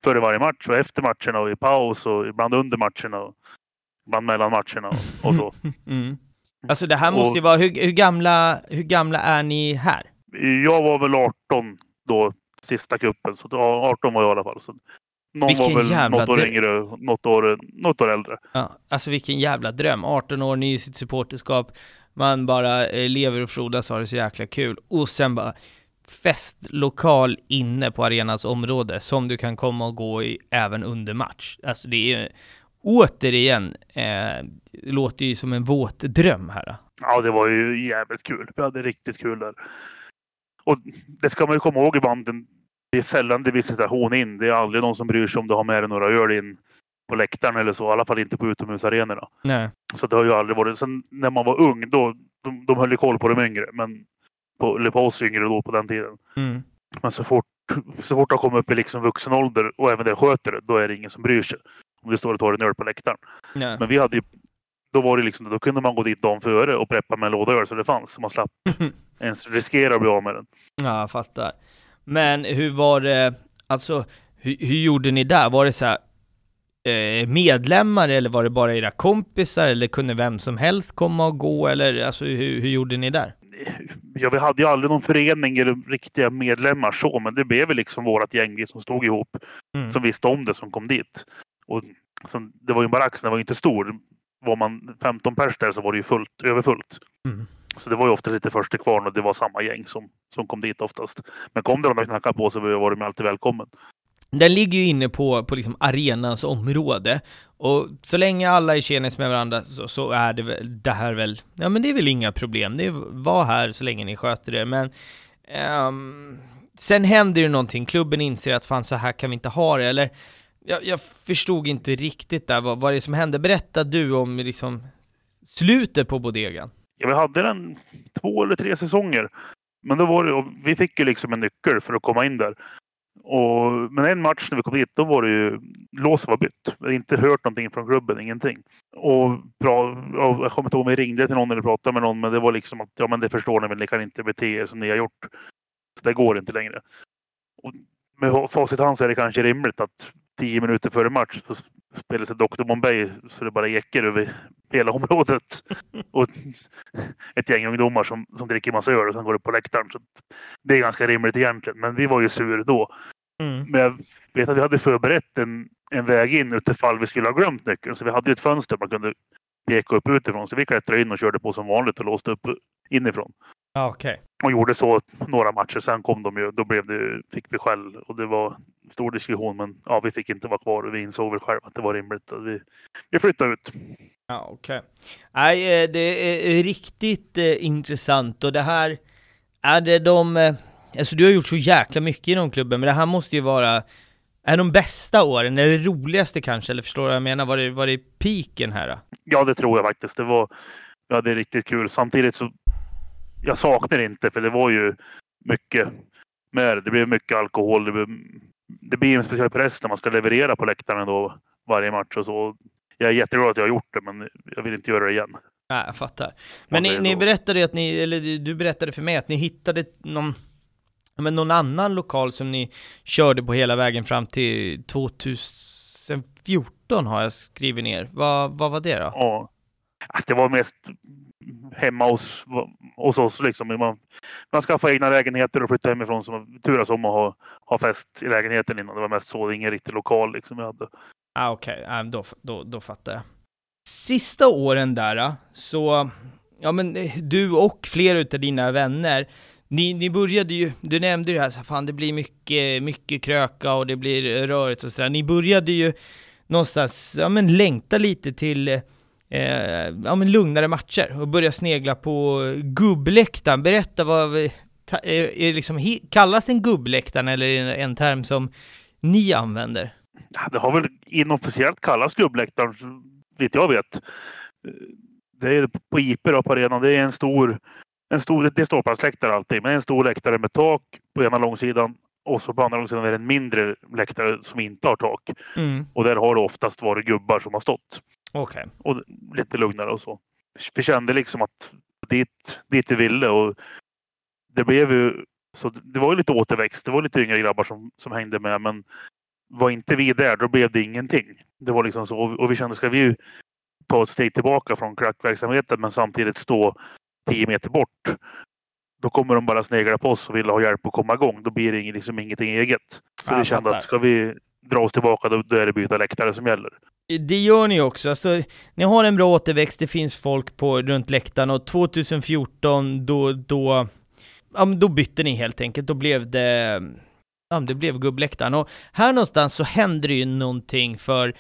före varje match och efter matcherna och i paus och ibland under matcherna och ibland mellan matcherna och, och så. Mm. Alltså det här Och- måste ju vara, hur, hur, gamla, hur gamla är ni här? Jag var väl 18 då, sista kuppen. Så ja, 18 var jag i alla fall. Så någon Vilken var väl jävla något år yngre, något år, något år äldre. Ja, alltså vilken jävla dröm, 18 år, ny i sitt supporterskap, man bara eh, lever och frodas och har det så jäkla kul, och sen bara festlokal inne på arenans område som du kan komma och gå i även under match. Alltså det är ju, återigen, eh, låter ju som en våt dröm här. Ja, det var ju jävligt kul. Vi hade riktigt kul där. Och det ska man ju komma ihåg i banden. Det är sällan det är visitation in. Det är aldrig någon som bryr sig om du har med dig några öl in på läktaren eller så. I alla fall inte på utomhusarenorna. Nej. Så det har ju aldrig varit. Sen när man var ung, då de, de höll ju koll på de yngre. Men på, eller på oss yngre då på den tiden. Mm. Men så fort, så fort de kommer upp i liksom vuxen ålder och även det sköter det, då är det ingen som bryr sig. Om du står och tar en öl på läktaren. Nej. Men vi hade ju, då var det liksom, då kunde man gå dit dagen före och preppa med en låda öl så det fanns. Så man slapp ens riskera att bli av med den. Ja, jag fattar. Men hur var det, alltså, hur, hur gjorde ni där? Var det så här, eh, medlemmar eller var det bara era kompisar eller kunde vem som helst komma och gå eller alltså hur, hur gjorde ni där? Ja, vi hade ju aldrig någon förening eller riktiga medlemmar så, men det blev liksom vårat gäng som stod ihop. Mm. Som visste om det som kom dit. Och som, det var ju en barack, den var ju inte stor. Var man 15 pers där så var det ju fullt, överfullt. Mm. Så det var ju ofta lite först till kvarn och det var samma gäng som, som kom dit oftast. Men kom det någon och knackade på så var de alltid välkommen den ligger ju inne på, på liksom arenans område. Och så länge alla är tjenis med varandra så, så, är det väl, det här väl, ja men det är väl inga problem. Det är, var här så länge ni sköter det. Men um, sen händer ju någonting, klubben inser att fan så här kan vi inte ha det. Eller jag, jag förstod inte riktigt där vad, vad det är som hände. Berätta du om liksom slutet på bodegan. Ja, vi hade den två eller tre säsonger. Men då var det, och vi fick ju liksom en nyckel för att komma in där. Och, men en match när vi kom dit, då var det ju låset var bytt. Jag hade inte hört någonting från klubben, ingenting. Och, bra, och jag kommer inte ihåg om vi ringde till någon eller pratade med någon, men det var liksom att ja, men det förstår ni väl, ni kan inte bete er som ni har gjort. Så det går inte längre. Och med facit hand så är det kanske rimligt att tio minuter före match så spelar sig Dr. Bombay så det bara ekar över hela området. Och ett gäng ungdomar som, som dricker massa öl och sen går upp på läktaren. Så det är ganska rimligt egentligen. Men vi var ju sur då. Mm. Men jag vet att vi hade förberett en, en väg in utifall vi skulle ha glömt nyckeln. Så vi hade ett fönster man kunde peka upp utifrån. Så vi klättrade in och körde på som vanligt och låste upp inifrån. Okay. Och gjorde så några matcher. Sen kom de ju. Då blev det, fick vi skäll och det var stor diskussion. Men ja, vi fick inte vara kvar och vi insåg väl själva att det var rimligt. Att vi, vi flyttade ut. Ja, okej. Okay. Nej, eh, det är riktigt eh, intressant och det här är det de... Alltså du har gjort så jäkla mycket inom klubben, men det här måste ju vara är de bästa åren, är det roligaste kanske, eller förstår du vad jag menar? Var det, var det piken här? Då? Ja, det tror jag faktiskt. Det var, ja, det är riktigt kul. Samtidigt så jag saknar det inte för det var ju mycket med det. blev mycket alkohol. Det, blev, det blir en speciell press när man ska leverera på läktaren då varje match och så. Jag är jätteglad att jag har gjort det, men jag vill inte göra det igen. Nej, jag fattar. Men ni, ni berättade att ni, eller du berättade för mig att ni hittade någon, men någon annan lokal som ni körde på hela vägen fram till 2014 har jag skrivit ner. Vad, vad var det då? Ja, det var mest hemma hos, hos oss. Liksom. Man, man skaffar egna lägenheter och flyttar hemifrån. Så turas om att ha, ha fest i lägenheten innan. Det var mest så. Ingen riktig lokal liksom jag hade. Ah, Okej, okay. ah, då, då, då fattar jag. Sista åren där så, ja men eh, du och flera av dina vänner, ni, ni började ju, du nämnde ju det här, så fan det blir mycket, mycket kröka och det blir rörigt och sådär. Ni började ju någonstans, ja men längta lite till eh, ja, men lugnare matcher och börja snegla på gubbläktaren. Berätta vad, eh, är, är liksom, kallas den gubbläktaren eller är det en term som ni använder? Det har väl inofficiellt kallats gubbläktaren, vitt jag vet. Eh, det är på IP då, på arenan. Det är en stor, en stor, det är ståplatsläktare alltid, men en stor läktare med tak på ena långsidan och så på andra långsidan är det en mindre läktare som inte har tak. Mm. Och där har det oftast varit gubbar som har stått. Okay. Och lite lugnare och så. Vi kände liksom att dit, dit vi ville och det blev ju så det var ju lite återväxt. Det var lite yngre grabbar som, som hängde med men var inte vi där då blev det ingenting. Det var liksom så och vi kände ska vi ta ett steg tillbaka från crackverksamheten men samtidigt stå tio meter bort. Då kommer de bara snegla på oss och vill ha hjälp att komma igång. Då blir det liksom ingenting eget. Så ja, vi kände fattar. att ska vi dra oss tillbaka då, då är det byta läktare som gäller. Det gör ni också, alltså, ni har en bra återväxt, det finns folk på, runt läktaren och 2014 då, då, ja, då bytte ni helt enkelt, då blev det, ja, det blev gubbläktaren. Och här någonstans så händer det ju någonting för,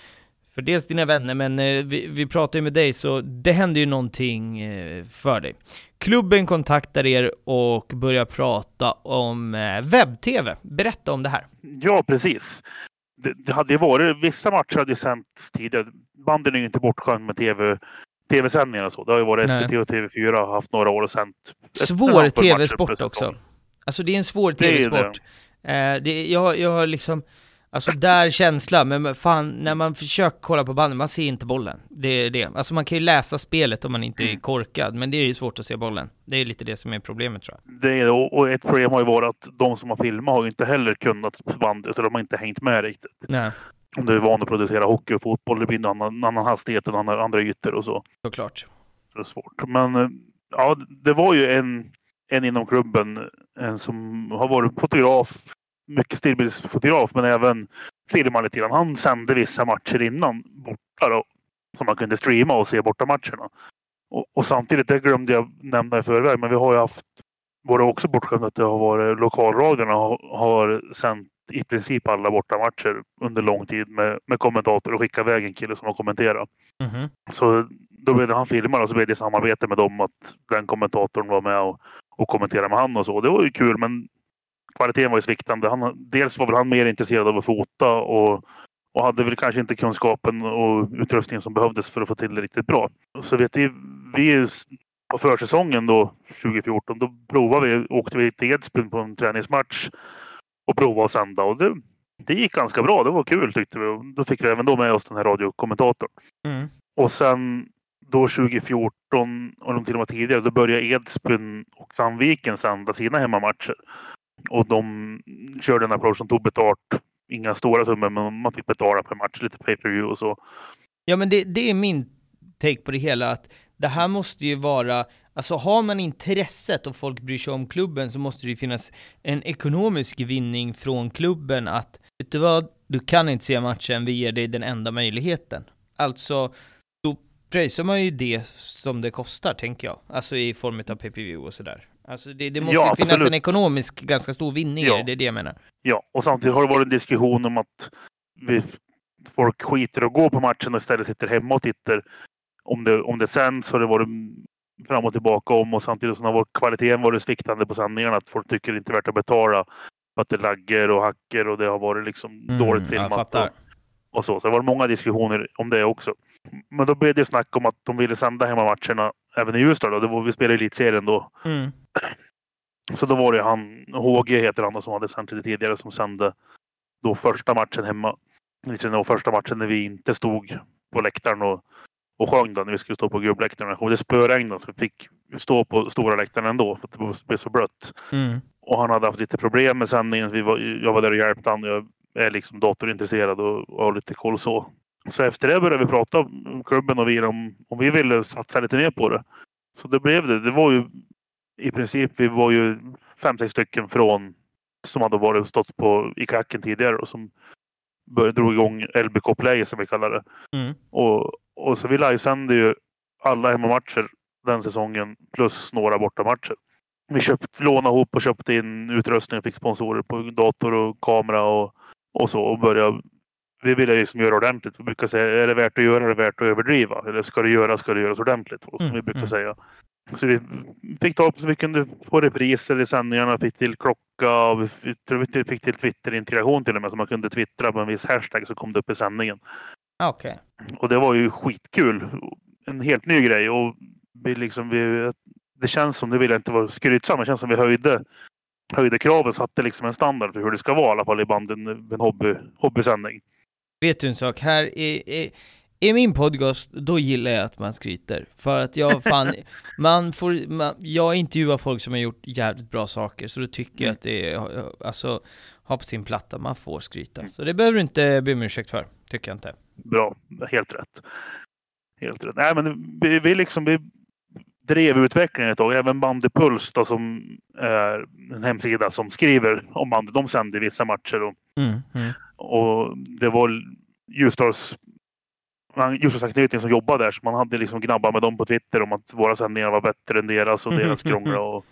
för dels dina vänner, men eh, vi, vi pratar ju med dig, så det händer ju någonting eh, för dig. Klubben kontaktar er och börjar prata om eh, webb-tv. Berätta om det här. Ja, precis det, det hade varit, vissa matcher hade ju sänts tidigare. Banden är ju inte bortskämd med tv, tv-sändningar och så. Det har ju varit SVT och TV4 haft några år och sänt. Svår tv-sport också. Alltså det är en svår tv-sport. Eh, jag, jag har liksom, Alltså där känsla, men fan när man försöker kolla på bandet, man ser inte bollen. Det är det. Alltså man kan ju läsa spelet om man inte är mm. korkad, men det är ju svårt att se bollen. Det är lite det som är problemet tror jag. Det är och ett problem har ju varit att de som har filmat har ju inte heller kunnat bandet, så de har inte hängt med riktigt. Nej. Om du är van att producera hockey och fotboll, det blir en annan, annan hastighet och andra, andra ytor och så. Såklart. Det är svårt. Men eh, ja, det var ju en, en inom klubben, en som har varit fotograf mycket stillbildsfotograf men även filmar lite grann. Han sände vissa matcher innan borta då, som man kunde streama och se borta matcherna. Och, och, samtidigt, det glömde jag nämna i förväg, men vi har ju haft, våra också bortskämda att det har varit lokalradion har, har sänt i princip alla bortamatcher under lång tid med, med kommentator och skickade iväg en kille som har kommenterat. Mhm. Så då blev det han filmade och så blev det samarbete med dem att den kommentatorn var med och, och kommenterade med han och så. Det var ju kul men kvaliteten var ju sviktande. Han, dels var väl han mer intresserad av att fota och, och hade väl kanske inte kunskapen och utrustningen som behövdes för att få till det riktigt bra. Så vet vi, vi på försäsongen då 2014 då provade vi, åkte vi till Edsbyn på en träningsmatch och provade att sända och det, det gick ganska bra. Det var kul tyckte vi. Och då fick vi även då med oss den här radiokommentatorn. Mm. Och sen då 2014 och de till och med tidigare, då började Edsbyn och Sandviken sända sina hemmamatcher. Och de körde en approach som tog betalt. Inga stora summor, men man fick betala per match, lite pay per view och så. Ja, men det, det är min take på det hela, att det här måste ju vara, alltså har man intresset och folk bryr sig om klubben så måste det ju finnas en ekonomisk vinning från klubben att, vet du vad, du kan inte se matchen, vi ger dig den enda möjligheten. Alltså, då pröjsar man ju det som det kostar, tänker jag. Alltså i form av PPV och sådär. Alltså det, det måste Ja, finnas absolut. en ekonomisk, ganska stor vinning Ja. det, är det jag menar. Ja, och samtidigt har det varit en diskussion om att vi, folk skiter och går på matchen och istället sitter hemma och tittar. Om det, om det sänds har det varit fram och tillbaka om och samtidigt som har varit, kvaliteten varit sviktande på sändningarna. Att folk tycker det inte är värt att betala för att det laggar och hacker och det har varit liksom dåligt Mm, jag filmat. och, och så. Så det var många diskussioner om det också. Men då blev det snack om att de ville sända hemmamatcherna även i Ljusdal. Då. Det var, vi spelade i elitserien då. Mm. Så då var det han, HG heter han då, som hade sänt lite tidigare som sände då första matchen hemma. Då första matchen när vi inte stod på läktaren och, och sjöng då, när vi skulle stå på gubbläktaren. Och det spöregnade så vi fick stå på stora läktaren ändå för att det blev så blött. Mm. Och han hade haft lite problem med sändningen. Vi var, jag var där och hjälpte honom. Jag är liksom datorintresserad och, och har lite koll så. Så efter det började vi prata om klubben och vi om, om vi ville satsa lite mer på det. Så det blev det. Det var ju i princip, vi var ju fem, sex stycken från som hade varit stått på i klacken tidigare och som började, drog igång LBK Play som vi kallar det. Mm. Och, och så vi livesände ju alla hemmamatcher den säsongen plus några bortamatcher. Vi köpt, lånade ihop och köpte in utrustning och fick sponsorer på dator och kamera och, och så och började vi ville liksom göra ordentligt. Vi brukar säga, är det värt att göra, är det värt att överdriva? Eller ska det göras, ska det göras ordentligt? Som Mm, vi brukar mm. säga. Så vi fick ta upp så vi kunde få repriser i sändningarna, fick till klocka och vi fick, tror vi fick till Twitter-integration till och med. Så man kunde twittra på en viss hashtag så kom det upp i sändningen. Ah, Okej. Och det var ju skitkul. En helt ny grej. Och vi liksom, vi, det känns som, det vill jag inte vara skrytsam, men det känns som vi höjde, höjde kraven. Satte liksom en standard för hur det ska vara i alla fall i banden. En hobby, hobbysändning. Vet du en sak? Här i, i, i min podcast, då gillar jag att man skryter. För att jag fan, man får, man, jag intervjuar folk som har gjort jävligt bra saker, så då tycker jag att det är, alltså, ha på sin platta, man får skryta. Så det behöver du inte be om ursäkt för, tycker jag inte. Bra, helt rätt. Helt rätt. Nej, men vi, vi liksom vi drev utvecklingen ett tag. Även Bandypuls då, som är en hemsida som skriver om bandy. De sänder vissa matcher och Mm, mm. Och det var Ljusdals Ljusdalsanknytning som jobbade där så man hade liksom gnabbat med dem på Twitter om att våra sändningar var bättre än deras och deras krångla och,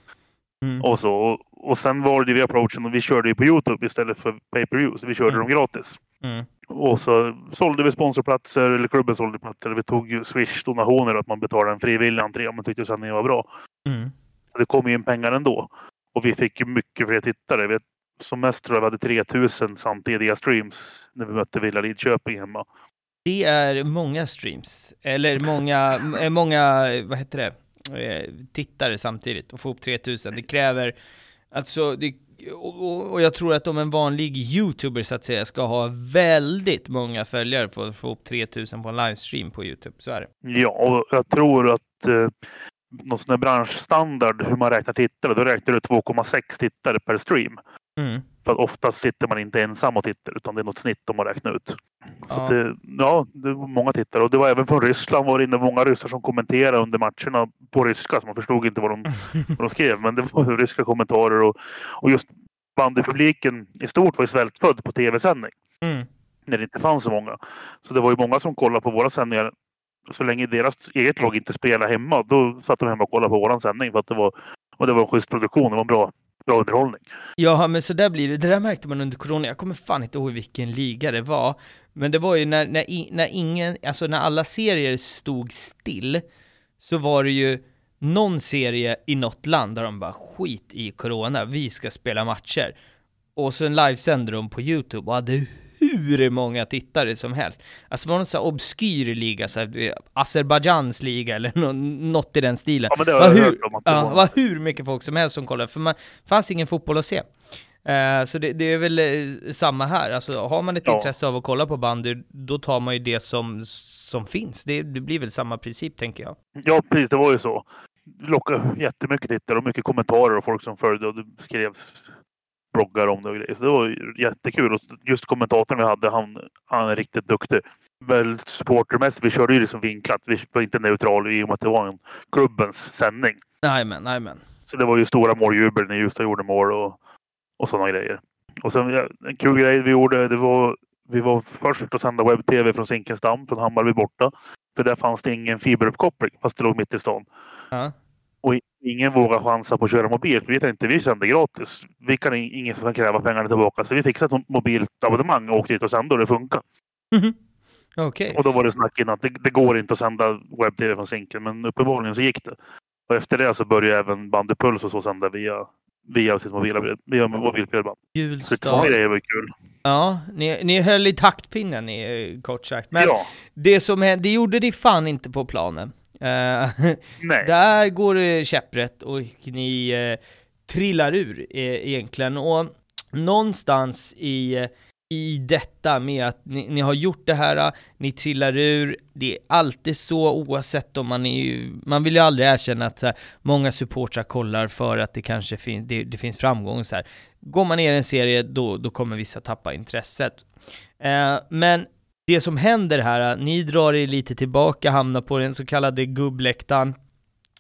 Mm. och så. Och, och sen var det vi approachen och vi körde ju på Youtube istället för pay per view så vi körde Mm. dem gratis. Mm. Och så sålde vi sponsorplatser eller klubben sålde platser. Vi tog ju Swish donationer att man betalade en frivillig entré om man tyckte sändningen var bra. Mm. Det kom ju in pengar ändå. Och vi fick ju mycket fler tittare. Som mest tror jag vi hade 3000 samtidiga streams när vi mötte Villa Lidköping hemma. Det är många streams, eller många, eh, många, vad heter det, eh, tittare samtidigt och få upp 3000. Det kräver, alltså, det, och- och jag tror att om en vanlig youtuber så att säga ska ha väldigt många följare för att få upp 3000 på en livestream på youtube, så är det. Ja, och jag tror att eh, någon sån här branschstandard hur man räknar tittare, då räknar du 2,6 tittare per stream. Mm. För oftast sitter man inte ensam och tittar utan det är något snitt de har räknat ut. Så Ja. Det, ja, det var många tittare och det var även från Ryssland var det inne många ryssar som kommenterade under matcherna på ryska så man förstod inte vad de, vad de skrev. Men det var ryska kommentarer och, och just bandypubliken i stort var ju svältfödd på tv-sändning Mm. när det inte fanns så många. Så det var ju många som kollade på våra sändningar. Så länge deras eget lag inte spelade hemma, då satt de hemma och kollade på våran sändning för att det var, och det var en schysst produktion. Det var en bra bra underhållning. Ja, men så där blir det. Det där märkte man under corona. Jag kommer fan inte ihåg vilken liga det var. Men det var ju när, när, när ingen, alltså när alla serier stod still, så var det ju någon serie i något land där de bara skit i corona, vi ska spela matcher. Och sen livesände de på YouTube och hade hur många tittare som helst. Alltså det var någon sån här obskyr liga, så här, Azerbajdzjans liga eller nå- något i den stilen. Ja, men det har var jag hur, hört om att det ja, var. var hur mycket folk som helst som kollade, för man fanns ingen fotboll att se. Eh, så det, det är väl eh, samma här, alltså har man ett Ja. intresse av att kolla på bandy, då tar man ju det som, som finns. Det, det blir väl samma princip tänker jag. Ja, precis. Det var ju så. Det lockade jättemycket tittare och mycket kommentarer och folk som följde och det skrevs bloggar om det och grejer. Så det var jättekul. Och just kommentatorn vi hade, han, han är riktigt duktig. Väl supportermässigt, vi körde ju liksom vinklat. Vi var inte neutral i och med att det var en klubbens sändning. Jajamän, jajamän. Så det var ju stora måljubel när Ljusdal gjorde mål och, och sådana grejer. Och sen en kul grej vi gjorde, det var vi var först att sända webb-tv från Zinkensdamm, från Hammarby borta. För där fanns det ingen fiberuppkoppling, fast det låg mitt i stan. Ja. Och ingen vågar chansa på att köra mobilt. Vi tänkte vi sände gratis. Vi kan in- ingen som kan kräva pengarna tillbaka. Så vi fixade ett mobilt abonnemang och åkte dit och sände och det funkade. Okej. Och då var det snack innan att det, det går inte att sända webb-tv från Zinken. Men uppenbarligen så gick det. Och efter det så började även Bandypuls och så sända via, via sitt mobila via mobilbredband. Så sådana grejer var kul. Ja, ni, ni höll i taktpinnen ni, kort sagt. Men ja, det som hände, det gjorde ni fan inte på planen. Eh. Där går det käpprätt och ni eh, trillar ur eh, egentligen. Och någonstans i, i detta med att ni, ni har gjort det här, ni trillar ur, det är alltid så oavsett om man är ju, man vill ju aldrig erkänna att så här, många supportrar kollar för att det kanske fin, det, det finns framgång så här. Går man ner i en serie, då, då kommer vissa tappa intresset. Eh, men det som händer här, ni drar er lite tillbaka, hamnar på den så kallade gubbläktaren,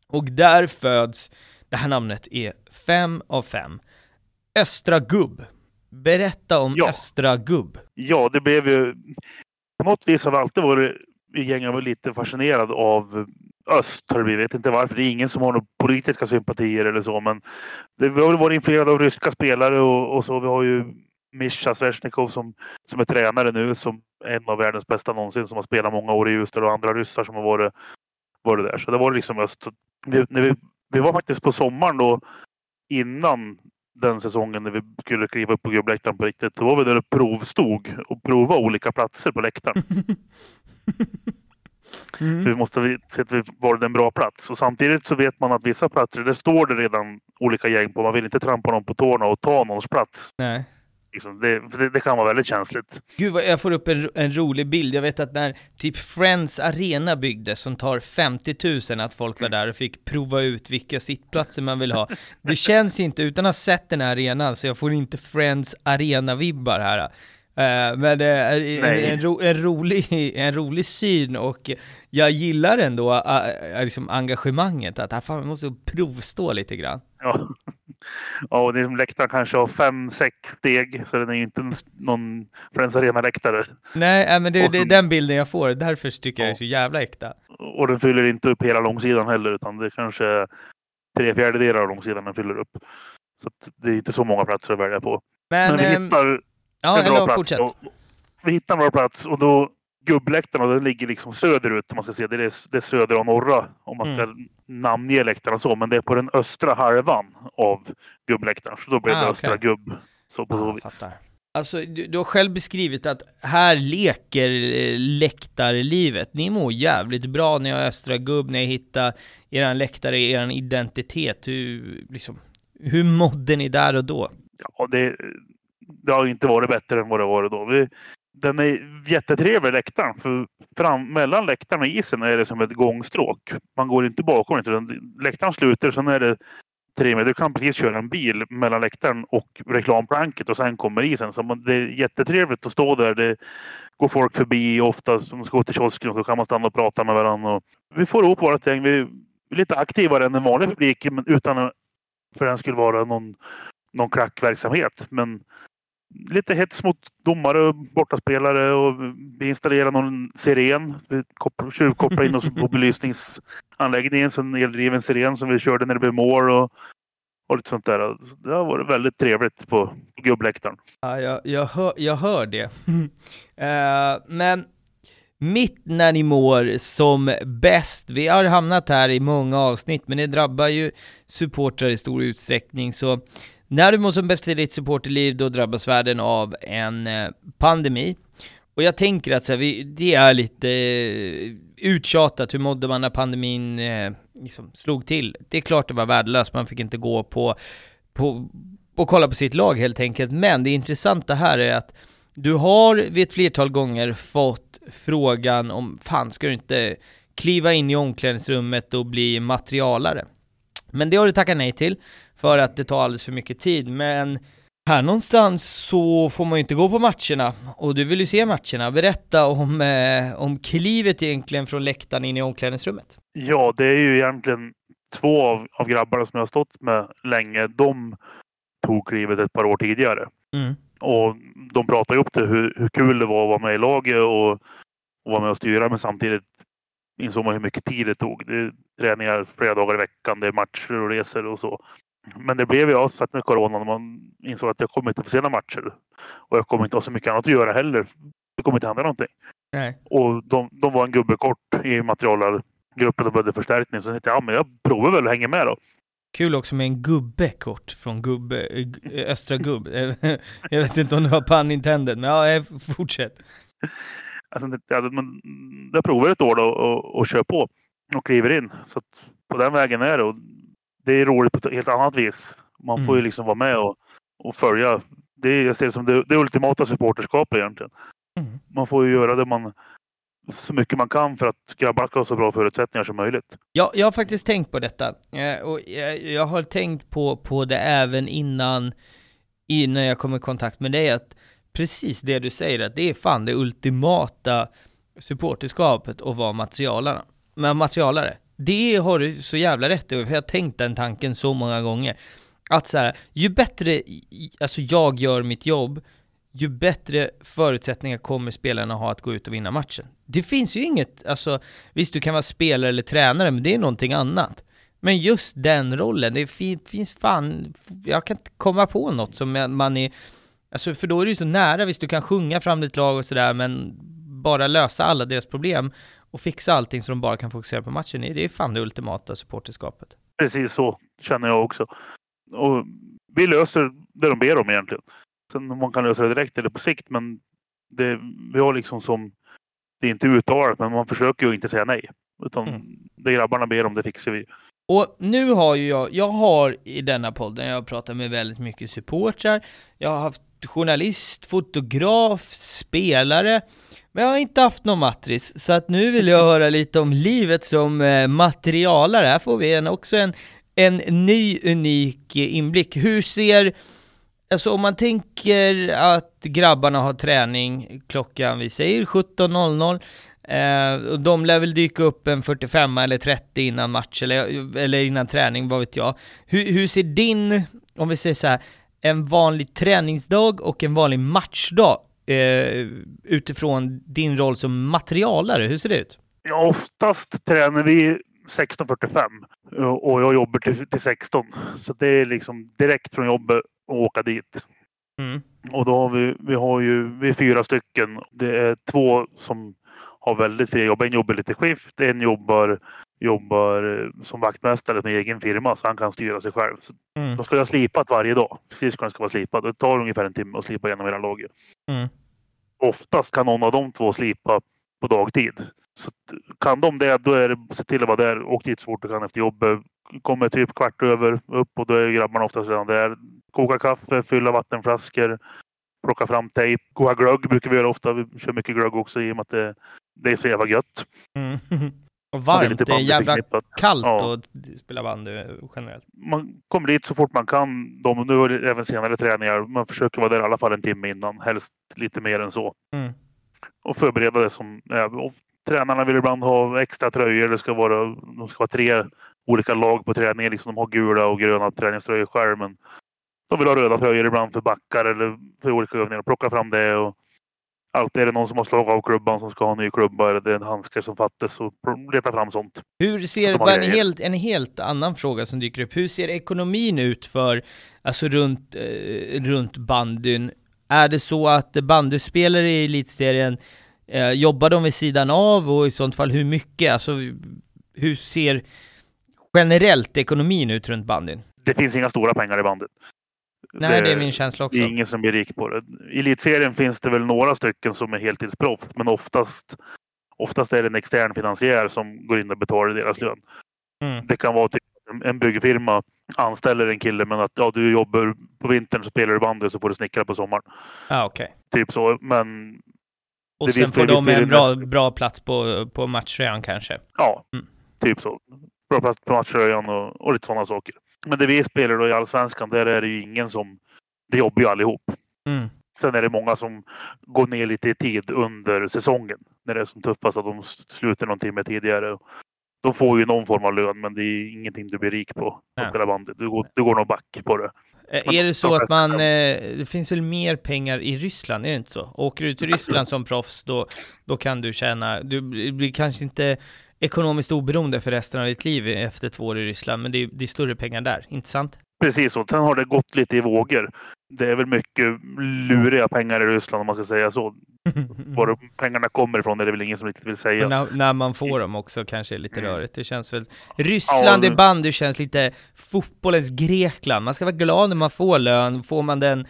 och där föds, det här namnet är fem av fem, Östra Gubb. Berätta om Ja. Östra Gubb. Ja, det blev ju... På något vis har vi alltid varit i gänget var lite fascinerad av öst. Har. Jag vet inte varför. Det är ingen som har några politiska sympatier eller så. Men det, vi har väl varit influerade av ryska spelare och, och så. Vi har ju Mischa Svesjnikov som, som är tränare nu. Som en av världens bästa någonsin. Som har spelat många år i Ljusdal och andra ryssar som har varit, varit där. Så det var liksom öst. Vi, när vi, vi var faktiskt på sommaren då innan den säsongen när vi skulle kliva upp på gubbläktaren på riktigt. Då var vi där och provstod och provade olika platser på läktaren. Mm. Vi måste se att vi valde en bra plats. Och samtidigt så vet man att vissa platser, där står det redan olika gäng på. Man vill inte trampa någon på tårna och ta någons plats. Nej. Liksom. Det, det, det kan vara väldigt känsligt. Gud jag får upp en, en rolig bild, jag vet att när typ Friends Arena byggdes som tar 50 000 att folk var där och fick prova ut vilka sittplatser man vill ha. Det känns inte, utan att ha sett den här arenan, så jag får inte Friends Arena-vibbar här. Eh, men det är en, en, ro, en, rolig, en rolig syn och jag gillar ändå uh, liksom engagemanget, att här, fan, man måste provstå lite grann. Ja. Ja, och det är som läktaren kanske har fem, sex steg. Så den är ju inte någon Friends Arena-läktare. Nej, äh, men det, Och det är den bilden jag får, därför tycker jag det är Ja. så jävla äkta. Och den fyller inte upp hela långsidan heller. Utan det är kanske tre fjärdedelar av långsidan den fyller upp. Så det är inte så många platser att välja på. Men, Men vi ehm, hittar ja, en bra eller plats. fortsätt. Och vi hittar en bra plats och då gubbläktarna den ligger liksom söderut om man ska se. Det är, det är södra och norra om man ska Mm. namnge läktarna så. Men det är på den östra halvan av gubbläktaren. Så då blir det Ah, östra okej. gubb. Så på så Ja, vis. fattar. Alltså, du, du har själv beskrivit att här leker eh, läktarlivet. Ni mår jävligt bra, ni har Östra Gubb, ni hittar eran läktare, eran identitet. Hur, liksom, hur mådde ni där och då? Ja, det, det har inte varit bättre än vad det var då. Vi, den är jättetrevlig läktaren. För fram, mellan läktaren och isen är det som ett gångstråk. Man går inte bakom Inte. läktaren slutar sen är det tre meter. Du kan precis köra en bil mellan läktaren och reklamplanket och sen kommer isen. Så man, det är jättetrevligt att stå där. Det går folk förbi ofta som ska gå till kiosken och så kan man stanna och prata med varandra. Och vi får ihop vårt gäng. Vi är lite aktivare än den vanliga publiken men utan för den skulle vara någon, någon klackverksamhet. Men lite hets mot domare och bortaspelare och vi installerar någon siren. Vi tjuvkopplar in oss på belysningsanläggningen. Så en eldriven siren som vi körde när det blev mål. Och, och lite sånt där. Det har varit väldigt trevligt på gubbläktaren. Ja, jag, jag, hör, jag hör det. Eh, men mitt när ni mår som bäst, vi har hamnat här i många avsnitt, men det drabbar ju supportrar i stor utsträckning, så när du mår som bäst i ditt supporterliv, då drabbas världen av en eh, pandemi. Och jag tänker att så här, vi, det är lite eh, uttjatat, hur mådde man när pandemin eh, liksom slog till? Det är klart det var värdelöst, man fick inte gå på, på, och kolla på sitt lag helt enkelt, men det intressanta här är att du har vid ett flertal gånger fått frågan om, fan ska du inte kliva in i omklädningsrummet och bli materialare? Men det har du tackat nej till, för att det tar alldeles för mycket tid, men här någonstans så får man ju inte gå på matcherna, och du vill ju se matcherna. Berätta om, eh, om klivet egentligen från läktaren in i omklädningsrummet. Ja, det är ju egentligen två av, av grabbarna som jag har stått med länge. De tog klivet ett par år tidigare. Mm. Och de pratade upp det hur, hur kul det var att vara med i laget och, och vara med och styra. Men samtidigt insåg man hur mycket tid det tog. Det är träningar flera dagar i veckan, det är matcher och resor och så. Men det blev ju avsatt med corona när man insåg att jag kommer inte få se några matcher. Och jag kommer inte ha så mycket annat att göra heller. Det kommer inte hända någonting. Nej. Och de, de var en gubbe kort i materialgruppen och behövde förstärkning. Så jag tänkte ja, men jag provar väl att hänga med då. Kul också med en gubbe kort från gubbe, eh, g- östra gubb. Jag vet inte om det var pun intended, men ja, eh, fortsätt. Alltså, men, jag provar ett år då och, och kör på och kliver in. Så på den vägen är det. Och det är roligt på ett helt annat vis. Man får ju Mm. liksom vara med och, och följa. Det, är- jag ser det som det, det ultimata supporterskapet egentligen. Mm. Man får ju göra det man så mycket man kan för att grabbarna ska ha så bra förutsättningar som möjligt. Jag, jag har faktiskt tänkt på detta, eh, och jag, har tänkt på, på det även innan, innan jag kom i kontakt med dig, att precis det du säger, att det är fan det ultimata supporterskapet att vara materialare. Men materialare, det har du så jävla rätt i, för jag har tänkt den tanken så många gånger. Att så här, ju bättre alltså jag gör mitt jobb, ju bättre förutsättningar kommer spelarna ha att gå ut och vinna matchen. Det finns ju inget, alltså visst du kan vara spelare eller tränare, men det är någonting annat. Men just den rollen, det finns fan, jag kan inte komma på något som man är, alltså för då är det ju så nära, visst du kan sjunga fram ditt lag och sådär, men bara lösa alla deras problem och fixa allting så de bara kan fokusera på matchen, det är fan det ultimata supporterskapet. Precis så känner jag också. Och vi löser det de ber om egentligen. Sen om man kan lösa det direkt eller på sikt, men det, vi har liksom som, det är inte uttalat, men man försöker ju inte säga nej. Utan Mm. det grabbarna ber om, det fixar vi. Och nu har ju jag, jag har i denna podden, jag har pratat med väldigt mycket supportrar, jag har haft journalist, fotograf, spelare, men jag har inte haft någon matris, så att nu vill jag höra lite om livet som eh, materialare. Här får vi en, också en, en ny unik eh, inblick. Hur ser, alltså om man tänker att grabbarna har träning klockan, vi säger 17.00, Eh, och de lär väl dyka upp en 45 eller 30 innan match eller, eller innan träning, vad vet jag. Hur, hur ser din, om vi säger så här, en vanlig träningsdag och en vanlig matchdag eh, utifrån din roll som materialare, hur ser det ut? Ja, oftast tränar vi 16.45 och jag jobbar till, till 16. Så det är liksom direkt från jobbet och åka dit. Mm. Och då har vi, vi har ju, vi är fyra stycken. Det är två som har väldigt fria jobb. En jobbar lite skift, en jobbar, jobbar eh, som vaktmästare med egen firma så han kan styra sig själv. Så Mm. de ska ha slipat varje dag. Skridskorna ska vara slipad. Det tar ungefär en timme att slipa igenom hela laget. Mm. Oftast kan någon av de två slipa på dagtid. Så kan de det, då är det se till att vara där. Åk dit så fort du kan efter jobbet. Kommer typ kvart över upp och då är grabbarna oftast redan där. Koka kaffe, fylla vattenflaskor, plocka fram tejp, koka glögg brukar vi göra ofta. Vi kör mycket glögg också i och med att det, det är så jävla gött. Mm. Och varmt, lite det är bandy jävla förknippat. kallt Ja. att spela bandy generellt. Man kommer dit så fort man kan. De, nu är det även senare träningar. Man försöker vara där i alla fall en timme innan. Helst lite mer än så. Mm. och förbereda det som... Och tränarna vill ibland ha extra tröjor. Det ska vara, de ska vara tre olika lag på träningen. Liksom de har gula och gröna träningströjor själv. Men de vill ha röda tröjor ibland för backar eller för olika övningar. Plocka fram det och Alltid är det någon som har slagit av klubban som ska ha en ny klubba eller det är en handske som fattas och leta fram sånt. Hur ser, bara en, helt, en helt annan fråga som dyker upp, hur ser ekonomin ut för, alltså runt, eh, runt bandyn? Är det så att bandyspelare i elitserien, eh, jobbar de vid sidan av och i sånt fall hur mycket? Alltså hur ser generellt ekonomin ut runt bandyn? Det finns inga stora pengar i bandet. Nej, det är min känsla också. Det är ingen som blir rik på det. I elitserien finns det väl några stycken som är heltidsproffs, men oftast, oftast är det en extern finansiär som går in och betalar deras lön. Mm. Det kan vara typ en- byggfirma anställer en kille men att ja, du jobbar på vintern så spelar du bandy så får du snickra på sommaren. Ja, okej. Typ så. Men Och sen får de en bra, bra plats på, på matchtröjan kanske. ja, Mm. typ så. Bra plats på matchröjan och, och lite sådana saker. Men det vi spelar då i Allsvenskan, där är det ju ingen som... Det jobbar ju allihop. Mm. Sen är det många som går ner lite i tid under säsongen. När det är som tuffast att de slutar någon timme tidigare. De får ju någon form av lön men det är ingenting du blir rik på. Spela bandy. Du går, du går nog back på det. Eh, Men Är det de så att man, eh, det finns väl mer pengar i Ryssland, är det inte så? Åker du till Ryssland som proffs, då, då kan du tjäna, du blir kanske inte ekonomiskt oberoende för resten av ditt liv efter två år i Ryssland, men det är, det är större pengar där, inte sant? Precis så. Sen har det gått lite i vågor. Det är väl mycket luriga pengar i Ryssland om man ska säga så. Var pengarna kommer ifrån är det väl ingen som riktigt vill säga. När, när man får dem också kanske är lite Mm. rörigt. Det känns väl... Ryssland Ja, i bandy känns lite fotbollens Grekland. Man ska vara glad när man får lön. Får man den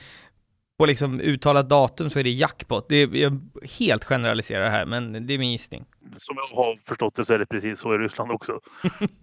på liksom uttalat datum så är det jackpot. Det är, jag helt generaliserar här, men det är min gissning. Som jag har förstått det så är det precis så i Ryssland också.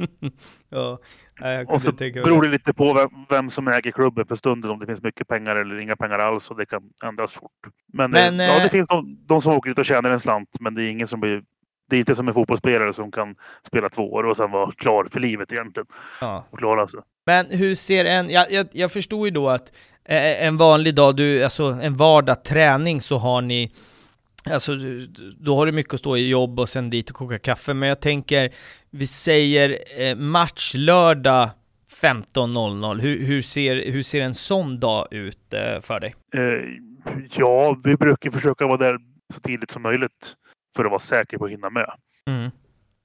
ja, jag Och så kunde tänka beror det. lite på vem, vem som äger klubben för stunden. Om det finns mycket pengar eller inga pengar alls och det kan ändras fort. Men, Men, eh, ja, eh, det finns de, de som åker dit och tjänar en slant. Men det är ingen som blir det är inte som en fotbollsspelare som kan spela två år och sen vara klar för livet egentligen. Ja. Och klara sig. Men hur ser en, jag, jag, jag förstår ju då att eh, en vanlig dag, du, alltså en vardag träning så har ni, alltså då har du mycket att stå i jobb och sen dit och koka kaffe, men jag tänker, vi säger eh, match lördag 15.00, hur, hur, ser, hur ser en sån dag ut eh, för dig? Eh, ja, vi brukar försöka vara där så tidigt som möjligt för att vara säker på att hinna med. Mm.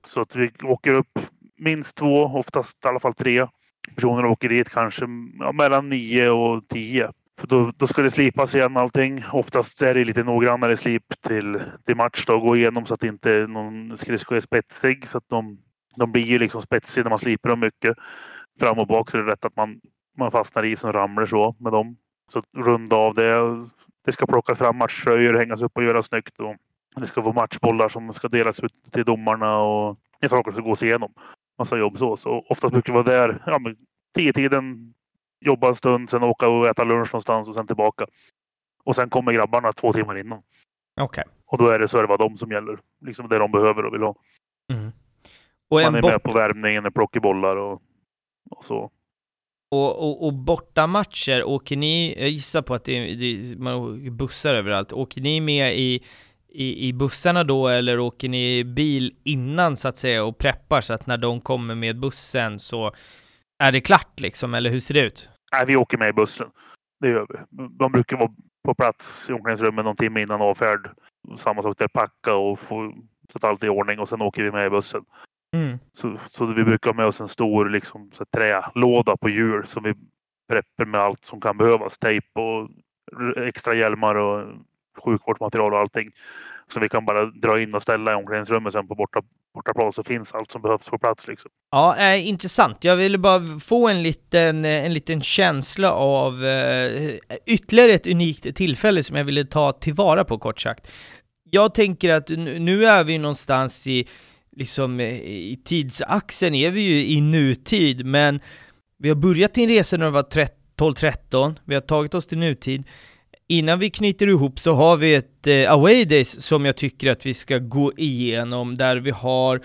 Så att vi åker upp minst två, oftast i alla fall tre personer åker dit kanske ja, mellan nio och tio. För då, då ska det slipas igen allting. Oftast är det lite noggrannare slip till, till match då, gå igenom så att inte någon skridsko är spetsig. Så att de, de blir ju liksom spetsiga när man slipar dem mycket. Fram och bak så är det rätt att man, man fastnar i som och ramlar så med dem. Så runda av det. Det ska plockas fram matchtröjor, hängas upp och göras snyggt. Och det ska vara matchbollar som ska delas ut till domarna och det är saker som ska gås igenom. Massa jobb så. Så oftast brukar vi vara där ja, men tio tiden, jobba en stund, sen åka och äta lunch någonstans och sen tillbaka. Och sen kommer grabbarna två timmar innan. Okej. Och då är det serva dem som gäller. Liksom det de behöver och vill ha. Mm. Och, Man är med på värmningen, plockar bollar och, och så. och, och, och bortamatcher, åker ni, jag gissar på att det, det, man bussar överallt, åker ni med i i, i bussarna då eller åker ni bil innan så att säga och preppar så att när de kommer med bussen så är det klart liksom, eller hur ser det ut? Nej, vi åker med i bussen. Det gör vi. De brukar vara på plats i omklädningsrummet någon timme innan avfärd. Samma sak där, packa och få att allt i ordning och sen åker vi med i bussen. Mm. Så, så vi brukar ha med oss en stor liksom, så trälåda på hjul som vi preppar med allt som kan behövas. Tejp och extra hjälmar och sjukvårdsmaterial och allting. Så vi kan bara dra in och ställa i omklädningsrummet sen på borta, bortaplan så finns allt som behövs på plats. Liksom. Ja, eh, intressant. Jag ville bara få en liten, eh, en liten känsla av eh, ytterligare ett unikt tillfälle som jag ville ta tillvara på kort sagt. Jag tänker att nu är vi någonstans i, liksom eh, i tidsaxeln är vi ju i nutid, men vi har börjat din resa när du var 12-13, vi har tagit oss till nutid. Innan vi knyter ihop så har vi ett eh, away days som jag tycker att vi ska gå igenom, där vi har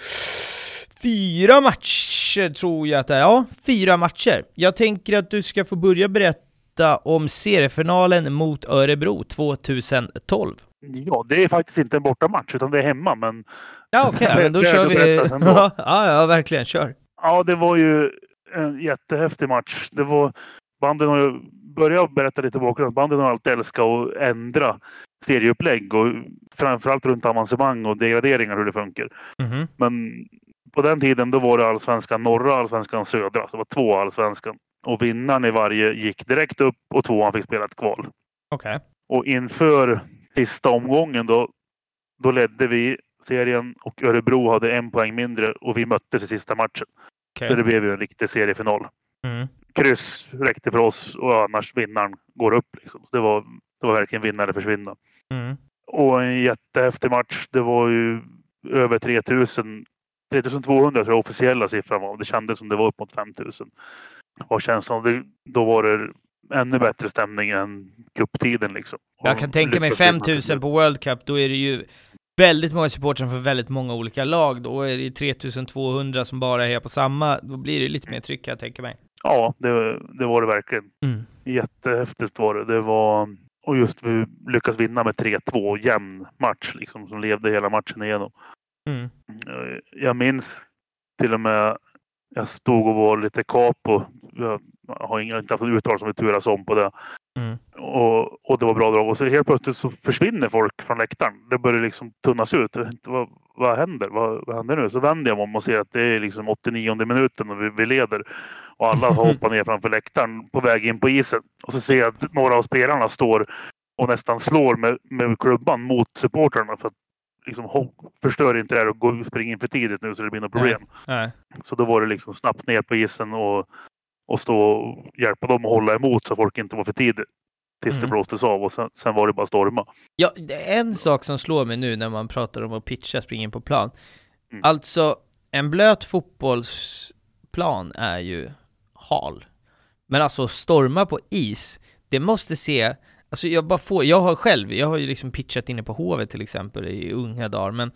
fyra matcher tror jag att det är. Ja, fyra matcher. Jag tänker att du ska få börja berätta om seriefinalen mot Örebro 2012. Ja, det är faktiskt inte en bortamatch utan det är hemma. Men Ja, okej, Det- men då kör vi... ja, ja, verkligen, kör. ja, det var ju en jättehäftig match. Det var, banden har ju börja berätta lite bakgrund. Banden har alltid älskat att ändra serieupplägg och framförallt runt avancemang och degraderingar hur det funkar. Mhm. Men på den tiden då var det allsvenskan norra allsvenskan södra. Så det var två allsvenskan. Och vinnaren i varje gick direkt upp och tvåan fick spela ett kval. Okej. Och inför sista omgången då, då ledde vi serien och Örebro hade en poäng mindre och vi möttes i sista matchen. Okej. Så det blev ju en riktig seriefinal. Mm. Kryss räckte för oss och annars vinnaren går upp. Liksom. Så det, var, det var verkligen vinna eller försvinna. Mm. Och en jättehäftig match. Det var ju över 3000. 3200 tror jag officiella siffran var. Det kändes som det var upp mot 5000. Och känslan, det, då var det ännu bättre stämning än cuptiden liksom. Jag Och kan tänka mig lyckas vinna till 5000 slut. på World Cup, då är det ju väldigt många supportrar för väldigt många olika lag. Då är det 3200 som bara är på samma, då blir det lite mer tryck jag tänka mig. Ja, det, det var det verkligen. Mm. Jättehäftigt var det. Det var... Och just vi lyckas vinna med 3-2. Jämn match liksom som levde hela matchen igenom. Mm. Eh, Jag minns till och med jag stod och var lite capo. Jag har inte haft något uttal som vi turas om på det. Mm. Och, och det var bra drag. Och så helt plötsligt så försvinner folk från läktaren. Det börjar liksom tunnas ut. Vad, vad händer? Vad, vad händer nu? Så vänder jag mig om och ser att det är liksom 89 minuten och vi, vi leder. Och alla har hoppat ner framför läktaren på väg in på isen. Och så ser jag att några av spelarna står och nästan slår med, med klubban mot supportrarna för att liksom, förstör inte det här och gå- spring in för tidigt nu så det blir något problem. Nej. Så då var det liksom snabbt ner på isen och, och stå och hjälpa dem att hålla emot så folk inte var för tidigt. Tills det Mm. blåstes av och sen, sen var det bara storma. Ja, det är en sak som slår mig nu när man pratar om att pitcha, springa in på plan. Mm. Alltså, en blöt fotbollsplan är ju hal. Men alltså storma på is, det måste se, alltså jag bara får, jag har själv, jag har ju liksom pitchat inne på Hovet till exempel i unga dagar, men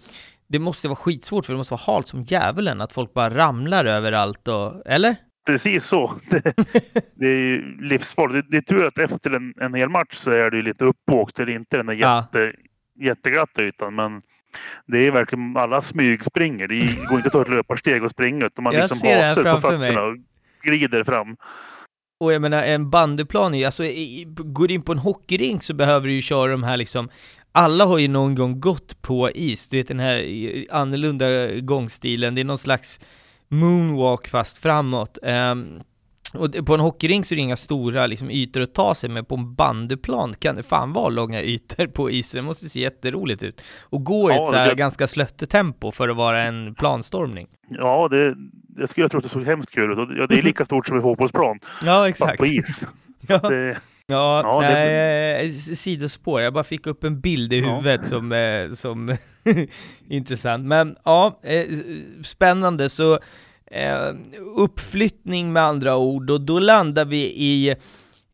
det måste vara skitsvårt för det måste vara halt som djävulen, att folk bara ramlar överallt och, eller? Precis så. Det, det är ju livsfarligt. Det, det är tur att efter en, en hel match så är det ju lite uppåkt. Är inte den där Ja. jätte, jätteglatta ytan. Men det är verkligen alla smygspringer. Det går inte att ta ett löparsteg och springa utan man Jag liksom här hasar på framför mig och glider fram. Och jag menar, en bandyplan är ju, alltså, går du in på en hockeyrink så behöver du ju köra de här liksom, alla har ju någon gång gått på is, du vet den här annorlunda gångstilen, det är någon slags moonwalk fast framåt. Um, och det- på en hockeyrink så är det inga stora liksom, ytor att ta sig med, på en bandyplan kan det fan vara långa ytor på isen, det måste se jätteroligt ut. Och gå i Ja, ett så här det- ganska slötte tempo för att vara en planstormning. Ja, det, jag skulle tro att det såg hemskt kul ut. Det- Ja, det är lika stort som en fotbollsplan. Ja, Fast på is. Ja. Det, Ja, Ja, det- nej, s- sidospår. Jag bara fick upp en bild i Ja. huvudet som, eh, som intressant. Men ja, eh, spännande. Så eh, uppflyttning med andra ord, och då landar vi i,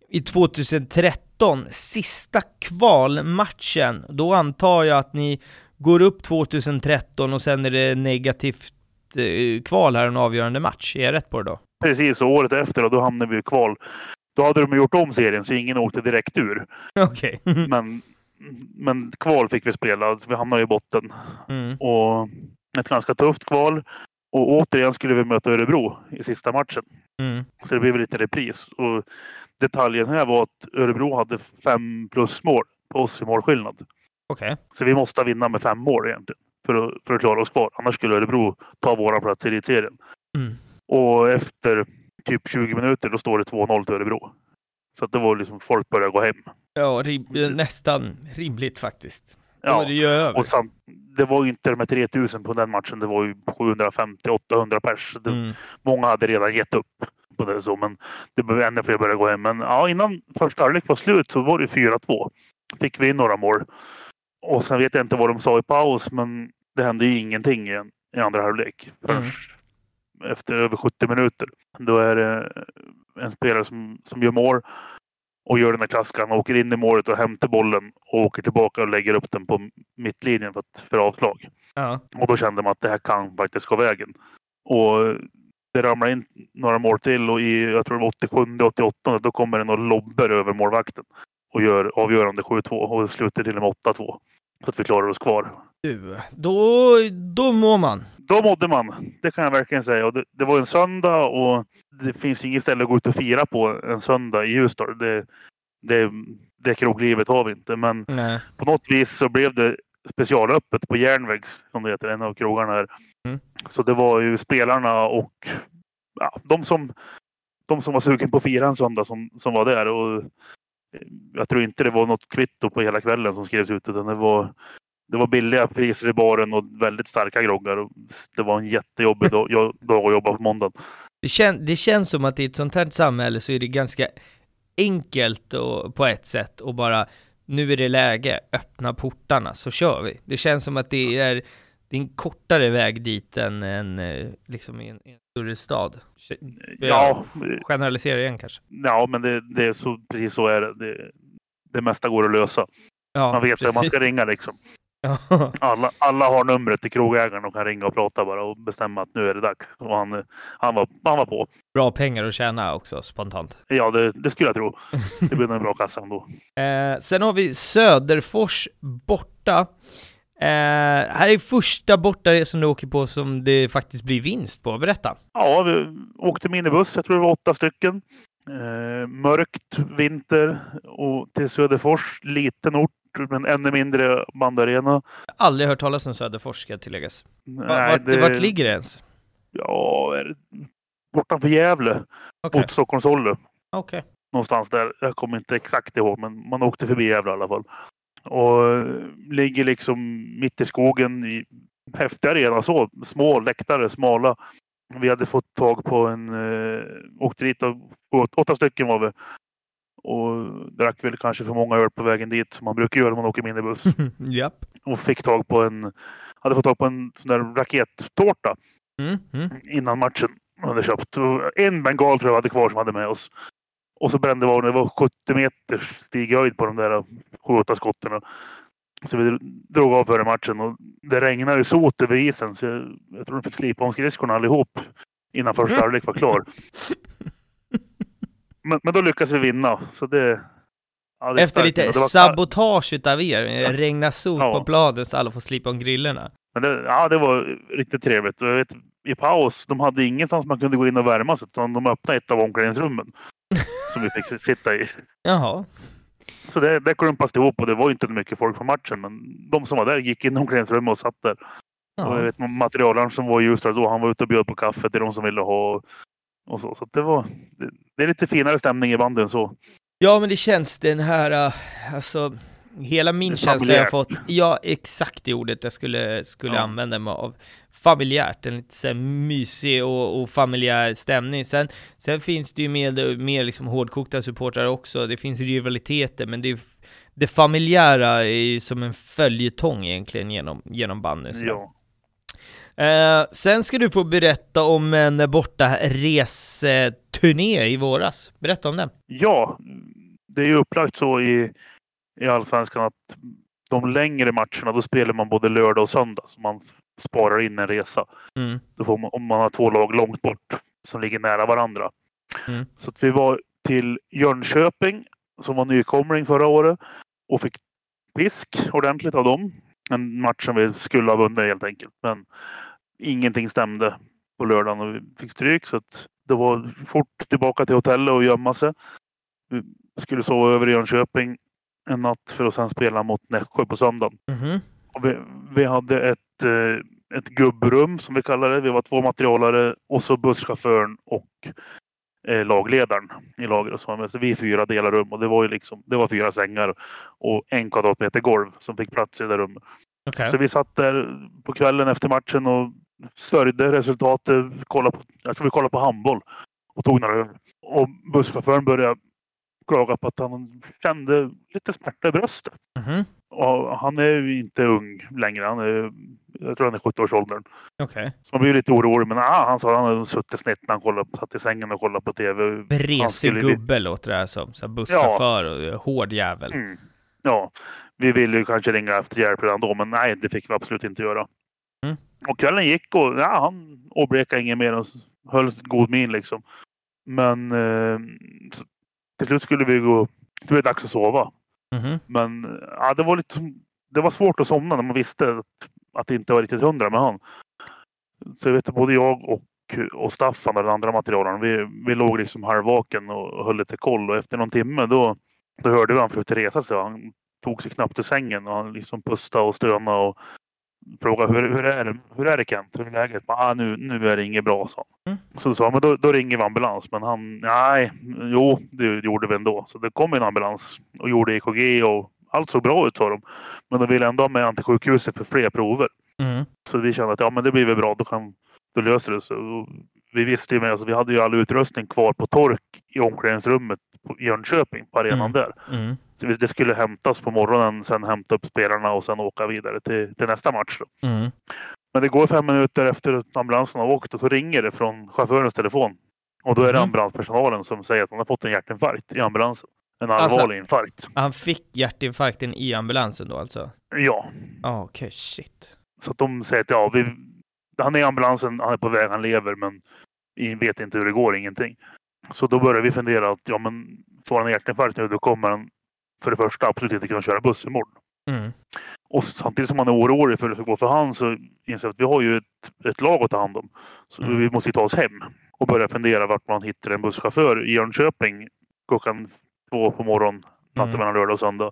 i 2013, sista kvalmatchen. Då antar jag att ni går upp 2013 och sen är det negativt eh, kval här, en avgörande match. Är jag rätt på det då? precis, och året efter och då hamnade vi i kval. Då hade de gjort om serien så ingen åkte direkt ur. Okej. Men, men kval fick vi spela, så vi hamnade i botten. Mm. Och ett ganska tufft kval. Och återigen skulle vi möta Örebro i sista matchen. Mm. Så det blev lite repris. Och detaljen här var att Örebro hade fem plus mål på oss i målskillnad. Okej. Så vi måste vinna med fem mål egentligen. För att, för att klara oss kvar. Annars skulle Örebro ta våra plats i elitserien. Mm. Och efter typ 20 minuter då står det 2-0 till Örebro. Så att det var liksom folk började gå hem. Ja, rim, nästan rimligt faktiskt. Ja. Och samt, det var ju inte de här 3000 på den matchen. Det var ju 750-800 pers. Det, Mm. Många hade redan gett upp. På det så, men det blev ännu fler började gå hem. Men ja, innan första halvlek var slut så var det 4-2. Fick vi in några mål. Och sen vet jag inte vad de sa i paus, men det hände ju ingenting igen i andra halvlek. Förrän efter över 70 minuter. Då är det en spelare som, som gör mål och gör den här klassiken. Åker in i målet och hämtar bollen och åker tillbaka och lägger upp den på mittlinjen för, att, för avslag. Ja. Och då kände man att det här kan faktiskt gå vägen. Och det ramlar in några mål till och i, jag tror det var 87, 88, då kommer det några lobber över målvakten. Och gör avgörande 7-2 och det slutar till och med 8-2. Så att vi klarar oss kvar. Du, då, då mår man. Då mådde man. Det kan jag verkligen säga. Och det, det var en söndag och det finns inget ställe att gå ut och fira på en söndag i Ljusdal. Det, det, det kroglivet har vi inte. Men Nej. på något vis så blev det specialöppet på Järnvägs, som det heter, en av krogarna här. Mm. Så det var ju spelarna och ja, de, som, de som var sugen på att fira en söndag som, som var där. Och eh, jag tror inte det var något kvitto på hela kvällen som skrevs ut utan det var, det var billiga priser i baren och väldigt starka groggar. Det var en jättejobbig dag, att jobba på måndagen. Det, kän, det känns som att i ett sånt här samhälle så är det ganska enkelt och, på ett sätt och bara nu är det läge, öppna portarna så kör vi. Det känns som att det är, det är en kortare väg dit än, än eh, liksom i en, en större stad. Ja, Generaliserar igen kanske. ja men det, det är så, precis så är det. det. Det mesta går att lösa. Ja, Man vet vem man precis. ska ringa liksom. Alla, alla har numret till krogägaren och kan ringa och prata bara och bestämma att nu är det dags. Och han, han, var, han var på. Bra pengar att tjäna också spontant. Ja, det, det skulle jag tro. Det blir en bra kassa ändå. Eh, sen har vi Söderfors borta. Eh, här är första bortaresan du åker på som det faktiskt blir vinst på. Berätta. Ja, vi åkte minibuss. Jag tror det var åtta stycken. Eh, mörkt vinter och till Söderfors. Liten ort men ännu mindre bandarena. Aldrig hört talas om Söderfors ska tilläggas. Nej, vart, det- vart ligger det ens? Ja, bortanför Gävle. Okej. Mot Stockholmsholme. Okej. någonstans där. Jag kommer inte exakt ihåg, men man åkte förbi Gävle i alla fall. Och eh, ligger liksom mitt i skogen i häftig arena så. Små läktare, smala. Vi hade fått tag på en, eh, åkte dit och åt- åtta stycken var vi. Och drack väl kanske för många öl på vägen dit som man brukar göra när man åker minibuss. Japp. Och fick tag på en, hade fått tag på en sån där rakettårta Mm, mm. innan matchen hade köpt. En bengal tror jag hade kvar som hade med oss. Och så brände vi av det var 70 meters stighöjd på de där 7-8 skotten. Så vi drog av före matchen och det regnade ju sot över isen så jag, jag tror de fick slipa om skridskorna allihop innan första halvlek var klar. Men, men då lyckades vi vinna. Så det, ja, det Efter lite var- sabotage utav er, regna sot Ja. på planen så alla får slipa om grillorna. Men det, ja, det var riktigt trevligt. Jag vet, I paus, de hade ingenstans man kunde gå in och värma sig utan de öppnade ett av omklädningsrummen. som vi fick sitta i. Jaha. Så det, det klumpas ihop och det var inte mycket folk på matchen. Men de som var där gick in i omklädningsrummet och satt där. Och jag Ja. vet materialaren som var i Ljusdal då, han var ute och bjöd på kaffe till de som ville ha. Och, så. så det, var, det, det är lite finare stämning i banden så. ja, men det känns den här, äh, alltså, hela min känsla jag fått, ja, exakt det ordet jag skulle, skulle Ja. använda mig av. Familjärt, en lite så mysig och, och familjär stämning. Sen, sen finns det ju mer, mer liksom hårdkokta supportrar också, det finns rivaliteter, men det, det familjära är ju som en följetong egentligen genom, genom sådär. Ja. Eh, sen ska du få berätta om en borta reseturné i våras. Berätta om den. ja, det är ju upplagt så i, i Allsvenskan att de längre matcherna då spelar man både lördag och söndag. Så man sparar in en resa. Mm. Då får man, om man har två lag långt bort som ligger nära varandra. Mm. Så vi var till Jönköping som var nykomling förra året och fick pisk ordentligt av dem. En match som vi skulle ha vunnit helt enkelt. Men ingenting stämde på lördagen och vi fick stryk så att det var fort tillbaka till hotellet och gömma sig. Vi skulle sova över i Jönköping en natt för att sedan spela mot Nässjö på söndagen. Och vi, vi hade ett, eh, ett gubbrum som vi kallar det. Vi var två materialare och så busschauffören och eh, lagledaren i laget. Så så vi fyra delade rum och det var ju liksom, det var fyra sängar och en kvadratmeter golv som fick plats i det rummet. Okej. Så vi satt där på kvällen efter matchen och sörjde resultatet. Kollade på, jag tror vi kollade på handboll och tog några öl. Och busschauffören började klaga på att han kände lite smärta i bröstet. Mhm. Och han är ju inte ung längre. Han är, jag tror han är 70-årsåldern. Okej. Så man blir lite orolig. Men ah, han sa att han hade suttit snett när han kollade, satt i sängen och kollade på TV. Bresig Han gubbe låter det här som. Så busschaufför och eh, hård jävel. Mm. Ja, vi ville ju kanske ringa efter hjälp redan då, men nej, det fick vi absolut inte göra. Mm. Och kvällen gick och ja, han åblekade inget mer och höll god min liksom. Men eh, till slut skulle vi gå. Det blev dags att sova. Mhm. Men ja, det var lite det var svårt att somna när man visste att, att det inte var riktigt hundra med han. Så jag vet att både jag och, och Staffan, den andra materialen, vi, vi låg liksom halvvaken och höll lite koll och efter någon timme då, då hörde vi han försökte resa sig. Han tog sig knappt ur sängen och han liksom pustade och stönade och frågade hur, hur, är, det, hur är det Kent? Hur är läget? Ah, nu, nu är det inget bra, han. Mm. Så sa han, men då, då ringer vi ambulans. Men han, nej, jo, det gjorde vi ändå. Så det kom en ambulans och gjorde EKG och allt såg bra ut sa de. Men de ville ändå ha med han till sjukhuset för fler prover. Mm. Så vi kände att ja, men det blir väl bra. Då, kan, då löser det sig. Vi visste ju med, alltså, vi hade ju all utrustning kvar på tork i omklädningsrummet på Jönköping, på arenan Mm. där. Mm. Så det skulle hämtas på morgonen, sen hämta upp spelarna och sen åka vidare till, till nästa match. Mm. Men det går fem minuter efter att ambulansen har åkt och så ringer det från chaufförens telefon. Och då är det Mhm. ambulanspersonalen som säger att han har fått en hjärtinfarkt i ambulansen. En Alltså- allvarlig infarkt. Han fick hjärtinfarkten i ambulansen då alltså? Ja, Okej, shit. så att de säger att ja, vi, han är i ambulansen, han är på väg, han lever men vi vet inte hur det går, ingenting. Så då börjar vi fundera att ja, men får han hjärtinfarkt nu då kommer han för det första absolut inte kunna köra buss imorgon. Mm. Och samtidigt som man är orolig för hur det ska gå för han så inser jag att vi har ju ett, ett lag att ta hand om. Så Mm. vi måste ju ta oss hem och börja fundera vart man hittar en busschaufför i Jönköping klockan två på morgonen natten Mm. mellan lördag och söndag.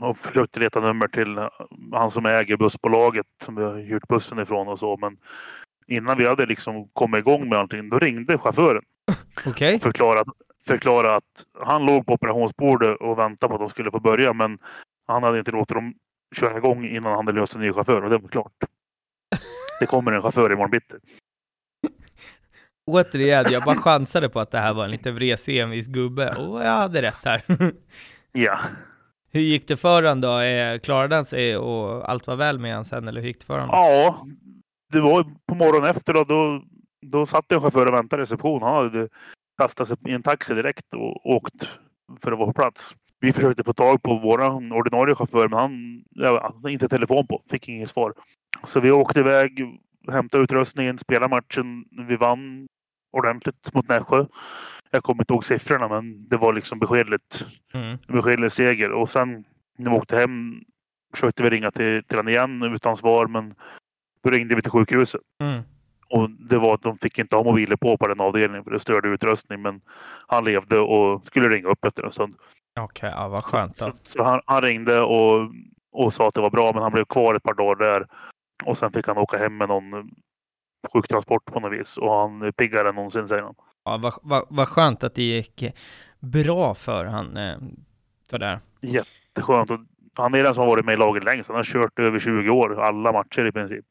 Och försökte leta nummer till han som äger bussbolaget som vi har hyrt bussen ifrån och så. Men innan vi hade liksom kommit igång med allting, då ringde chauffören Okej. och förklarade, förklarade att han låg på operationsbordet och väntade på att de skulle få börja. Men han hade inte låtit dem köra igång innan han hade löst en ny chaufför och det var klart. Det kommer en chaufför imorgon bitti. Återigen, jag bara chansade på att det här var en lite vresig envis gubbe, och jag hade rätt här. Ja. Hur gick det för han då? Eh, Klarade han sig och allt var väl med han sen, eller hur gick det för honom? ja, det var på morgonen efter då, då, då satt en chaufför och väntade i reception. Han hade kastat sig i en taxi direkt och åkt för att vara på plats. Vi försökte få tag på vår ordinarie chaufför men han hade inte telefon på, fick inget svar. Så vi åkte iväg, hämtade utrustningen, spelade matchen. Vi vann ordentligt mot Nässjö. Jag kommer inte ihåg siffrorna men det var liksom beskedligt Mm. beskedlig seger. Och sen när vi åkte hem försökte vi ringa till, till honom igen utan svar. Men då ringde vi till sjukhuset. Mm. Och det var att de fick inte ha mobiler på på den avdelningen för det störde utrustning. Men han levde och skulle ringa upp efter en stund. Okej, ja vad skönt. Så, så han, han ringde och, och sa att det var bra men han blev kvar ett par dagar där. Och sen fick han åka hem med någon sjuktransport på något vis. Och han är piggare än någonsin säger han. Ja, vad, vad, vad skönt att det gick eh, bra för han eh, sådär. Jätteskönt. Och han är den som har varit med i laget längst. Han har kört över 20 år, alla matcher i princip.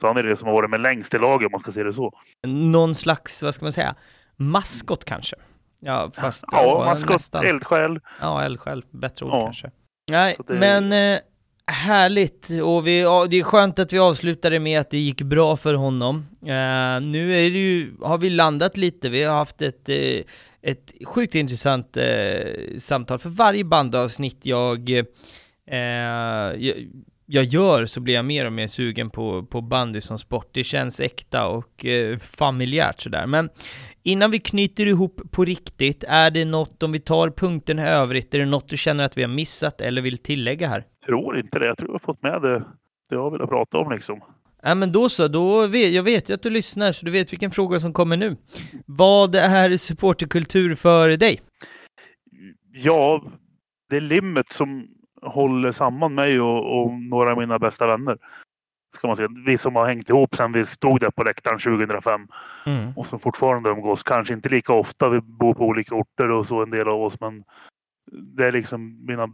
Så han är det som har varit med längst i laget om man ska se det så. Någon slags, vad ska man säga, maskot kanske? Ja, fast Ja, maskot, nästan. eldsjäl. Ja, eldsjäl, bättre ord Ja. kanske. Nej, det- men eh, härligt och vi, ja, det är skönt att vi avslutade med att det gick bra för honom. Eh, nu är det ju, har vi landat lite, vi har haft ett, eh, ett sjukt intressant eh, samtal. För varje bandavsnitt jag, jag, jag gör så blir jag mer och mer sugen på, på bandy som sport. Det känns äkta och eh, familjärt sådär. Men Innan vi knyter ihop på riktigt, är det något, om vi tar punkten övrigt, är det något du känner att vi har missat eller vill tillägga här? Tror inte det. Jag tror jag har fått med det, det jag ville prata om liksom. Ja men då så, då vet, jag vet ju att du lyssnar så du vet vilken fråga som kommer nu. Vad är supporterkultur för dig? Ja, det är limmet som håller samman mig och, och några av mina bästa vänner. Ska man säga. Vi som har hängt ihop sedan vi stod där på läktaren 2005 Mm. och som fortfarande umgås. Kanske inte lika ofta. Vi bor på olika orter och så en del av oss. Men det är liksom mina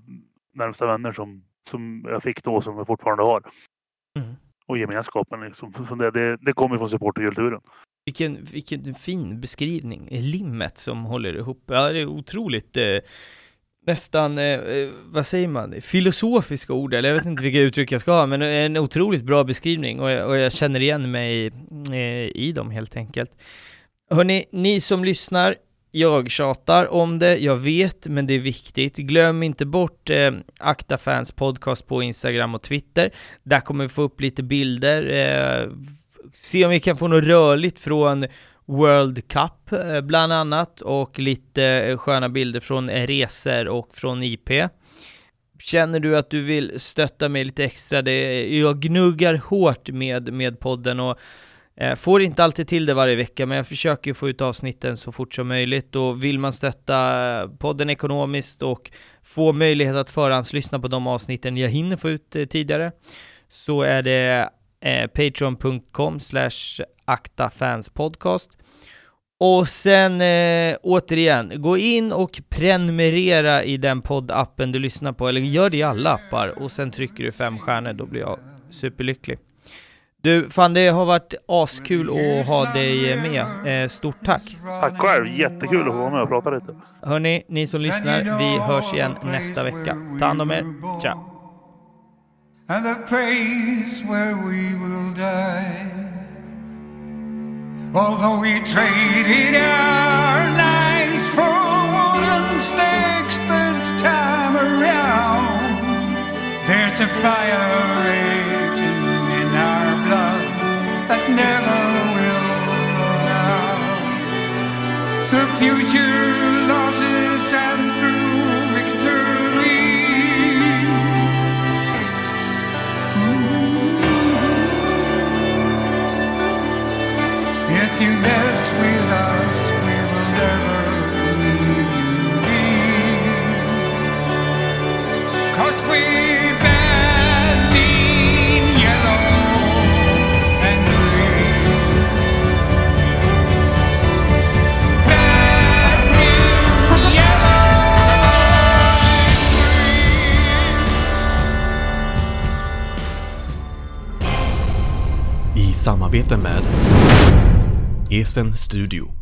närmsta vänner som, som jag fick då som jag fortfarande har. Mm. Och gemenskapen liksom. Det, det, det kommer från supporterkulturen. Vilken, vilken fin beskrivning, limmet som håller ihop. Ja, det är otroligt eh, nästan, eh, eh, vad säger man, filosofiska ord, eller jag vet inte vilka uttryck jag ska ha, men en otroligt bra beskrivning och jag, och jag känner igen mig eh, i dem helt enkelt. Hörni, ni som lyssnar, jag tjatar om det, jag vet, men det är viktigt. Glöm inte bort eh, Akta Fans podcast på Instagram och Twitter. Där kommer vi få upp lite bilder, eh, se om vi kan få något rörligt från World Cup eh, bland annat och lite eh, sköna bilder från resor och från IP. Känner du att du vill stötta mig lite extra? Det, jag gnuggar hårt med, med podden och eh, får inte alltid till det varje vecka, men jag försöker få ut avsnitten så fort som möjligt och vill man stötta eh, podden ekonomiskt och få möjlighet att förhandslyssna på de avsnitten jag hinner få ut eh, tidigare så är det eh, patreon.com slash aktafanspodcast och sen eh, återigen, gå in och prenumerera i den poddappen du lyssnar på, eller gör det i alla appar och sen trycker du fem stjärnor, då blir jag superlycklig. Du, fan det har varit askul att ha dig med. Eh, stort tack! Tack själv, jättekul att få vara med och prata lite. Hörni, ni som lyssnar, vi hörs igen nästa vecka. Ta hand om er, ciao! And the place where we will die. Although we traded our lives for wooden stakes this time around, there's a fire raging in our blood that never will go out. Through future you mess with us, we will never leave. Cause we yellow, and green. Yellow, and green. samarbete med Esen Studio.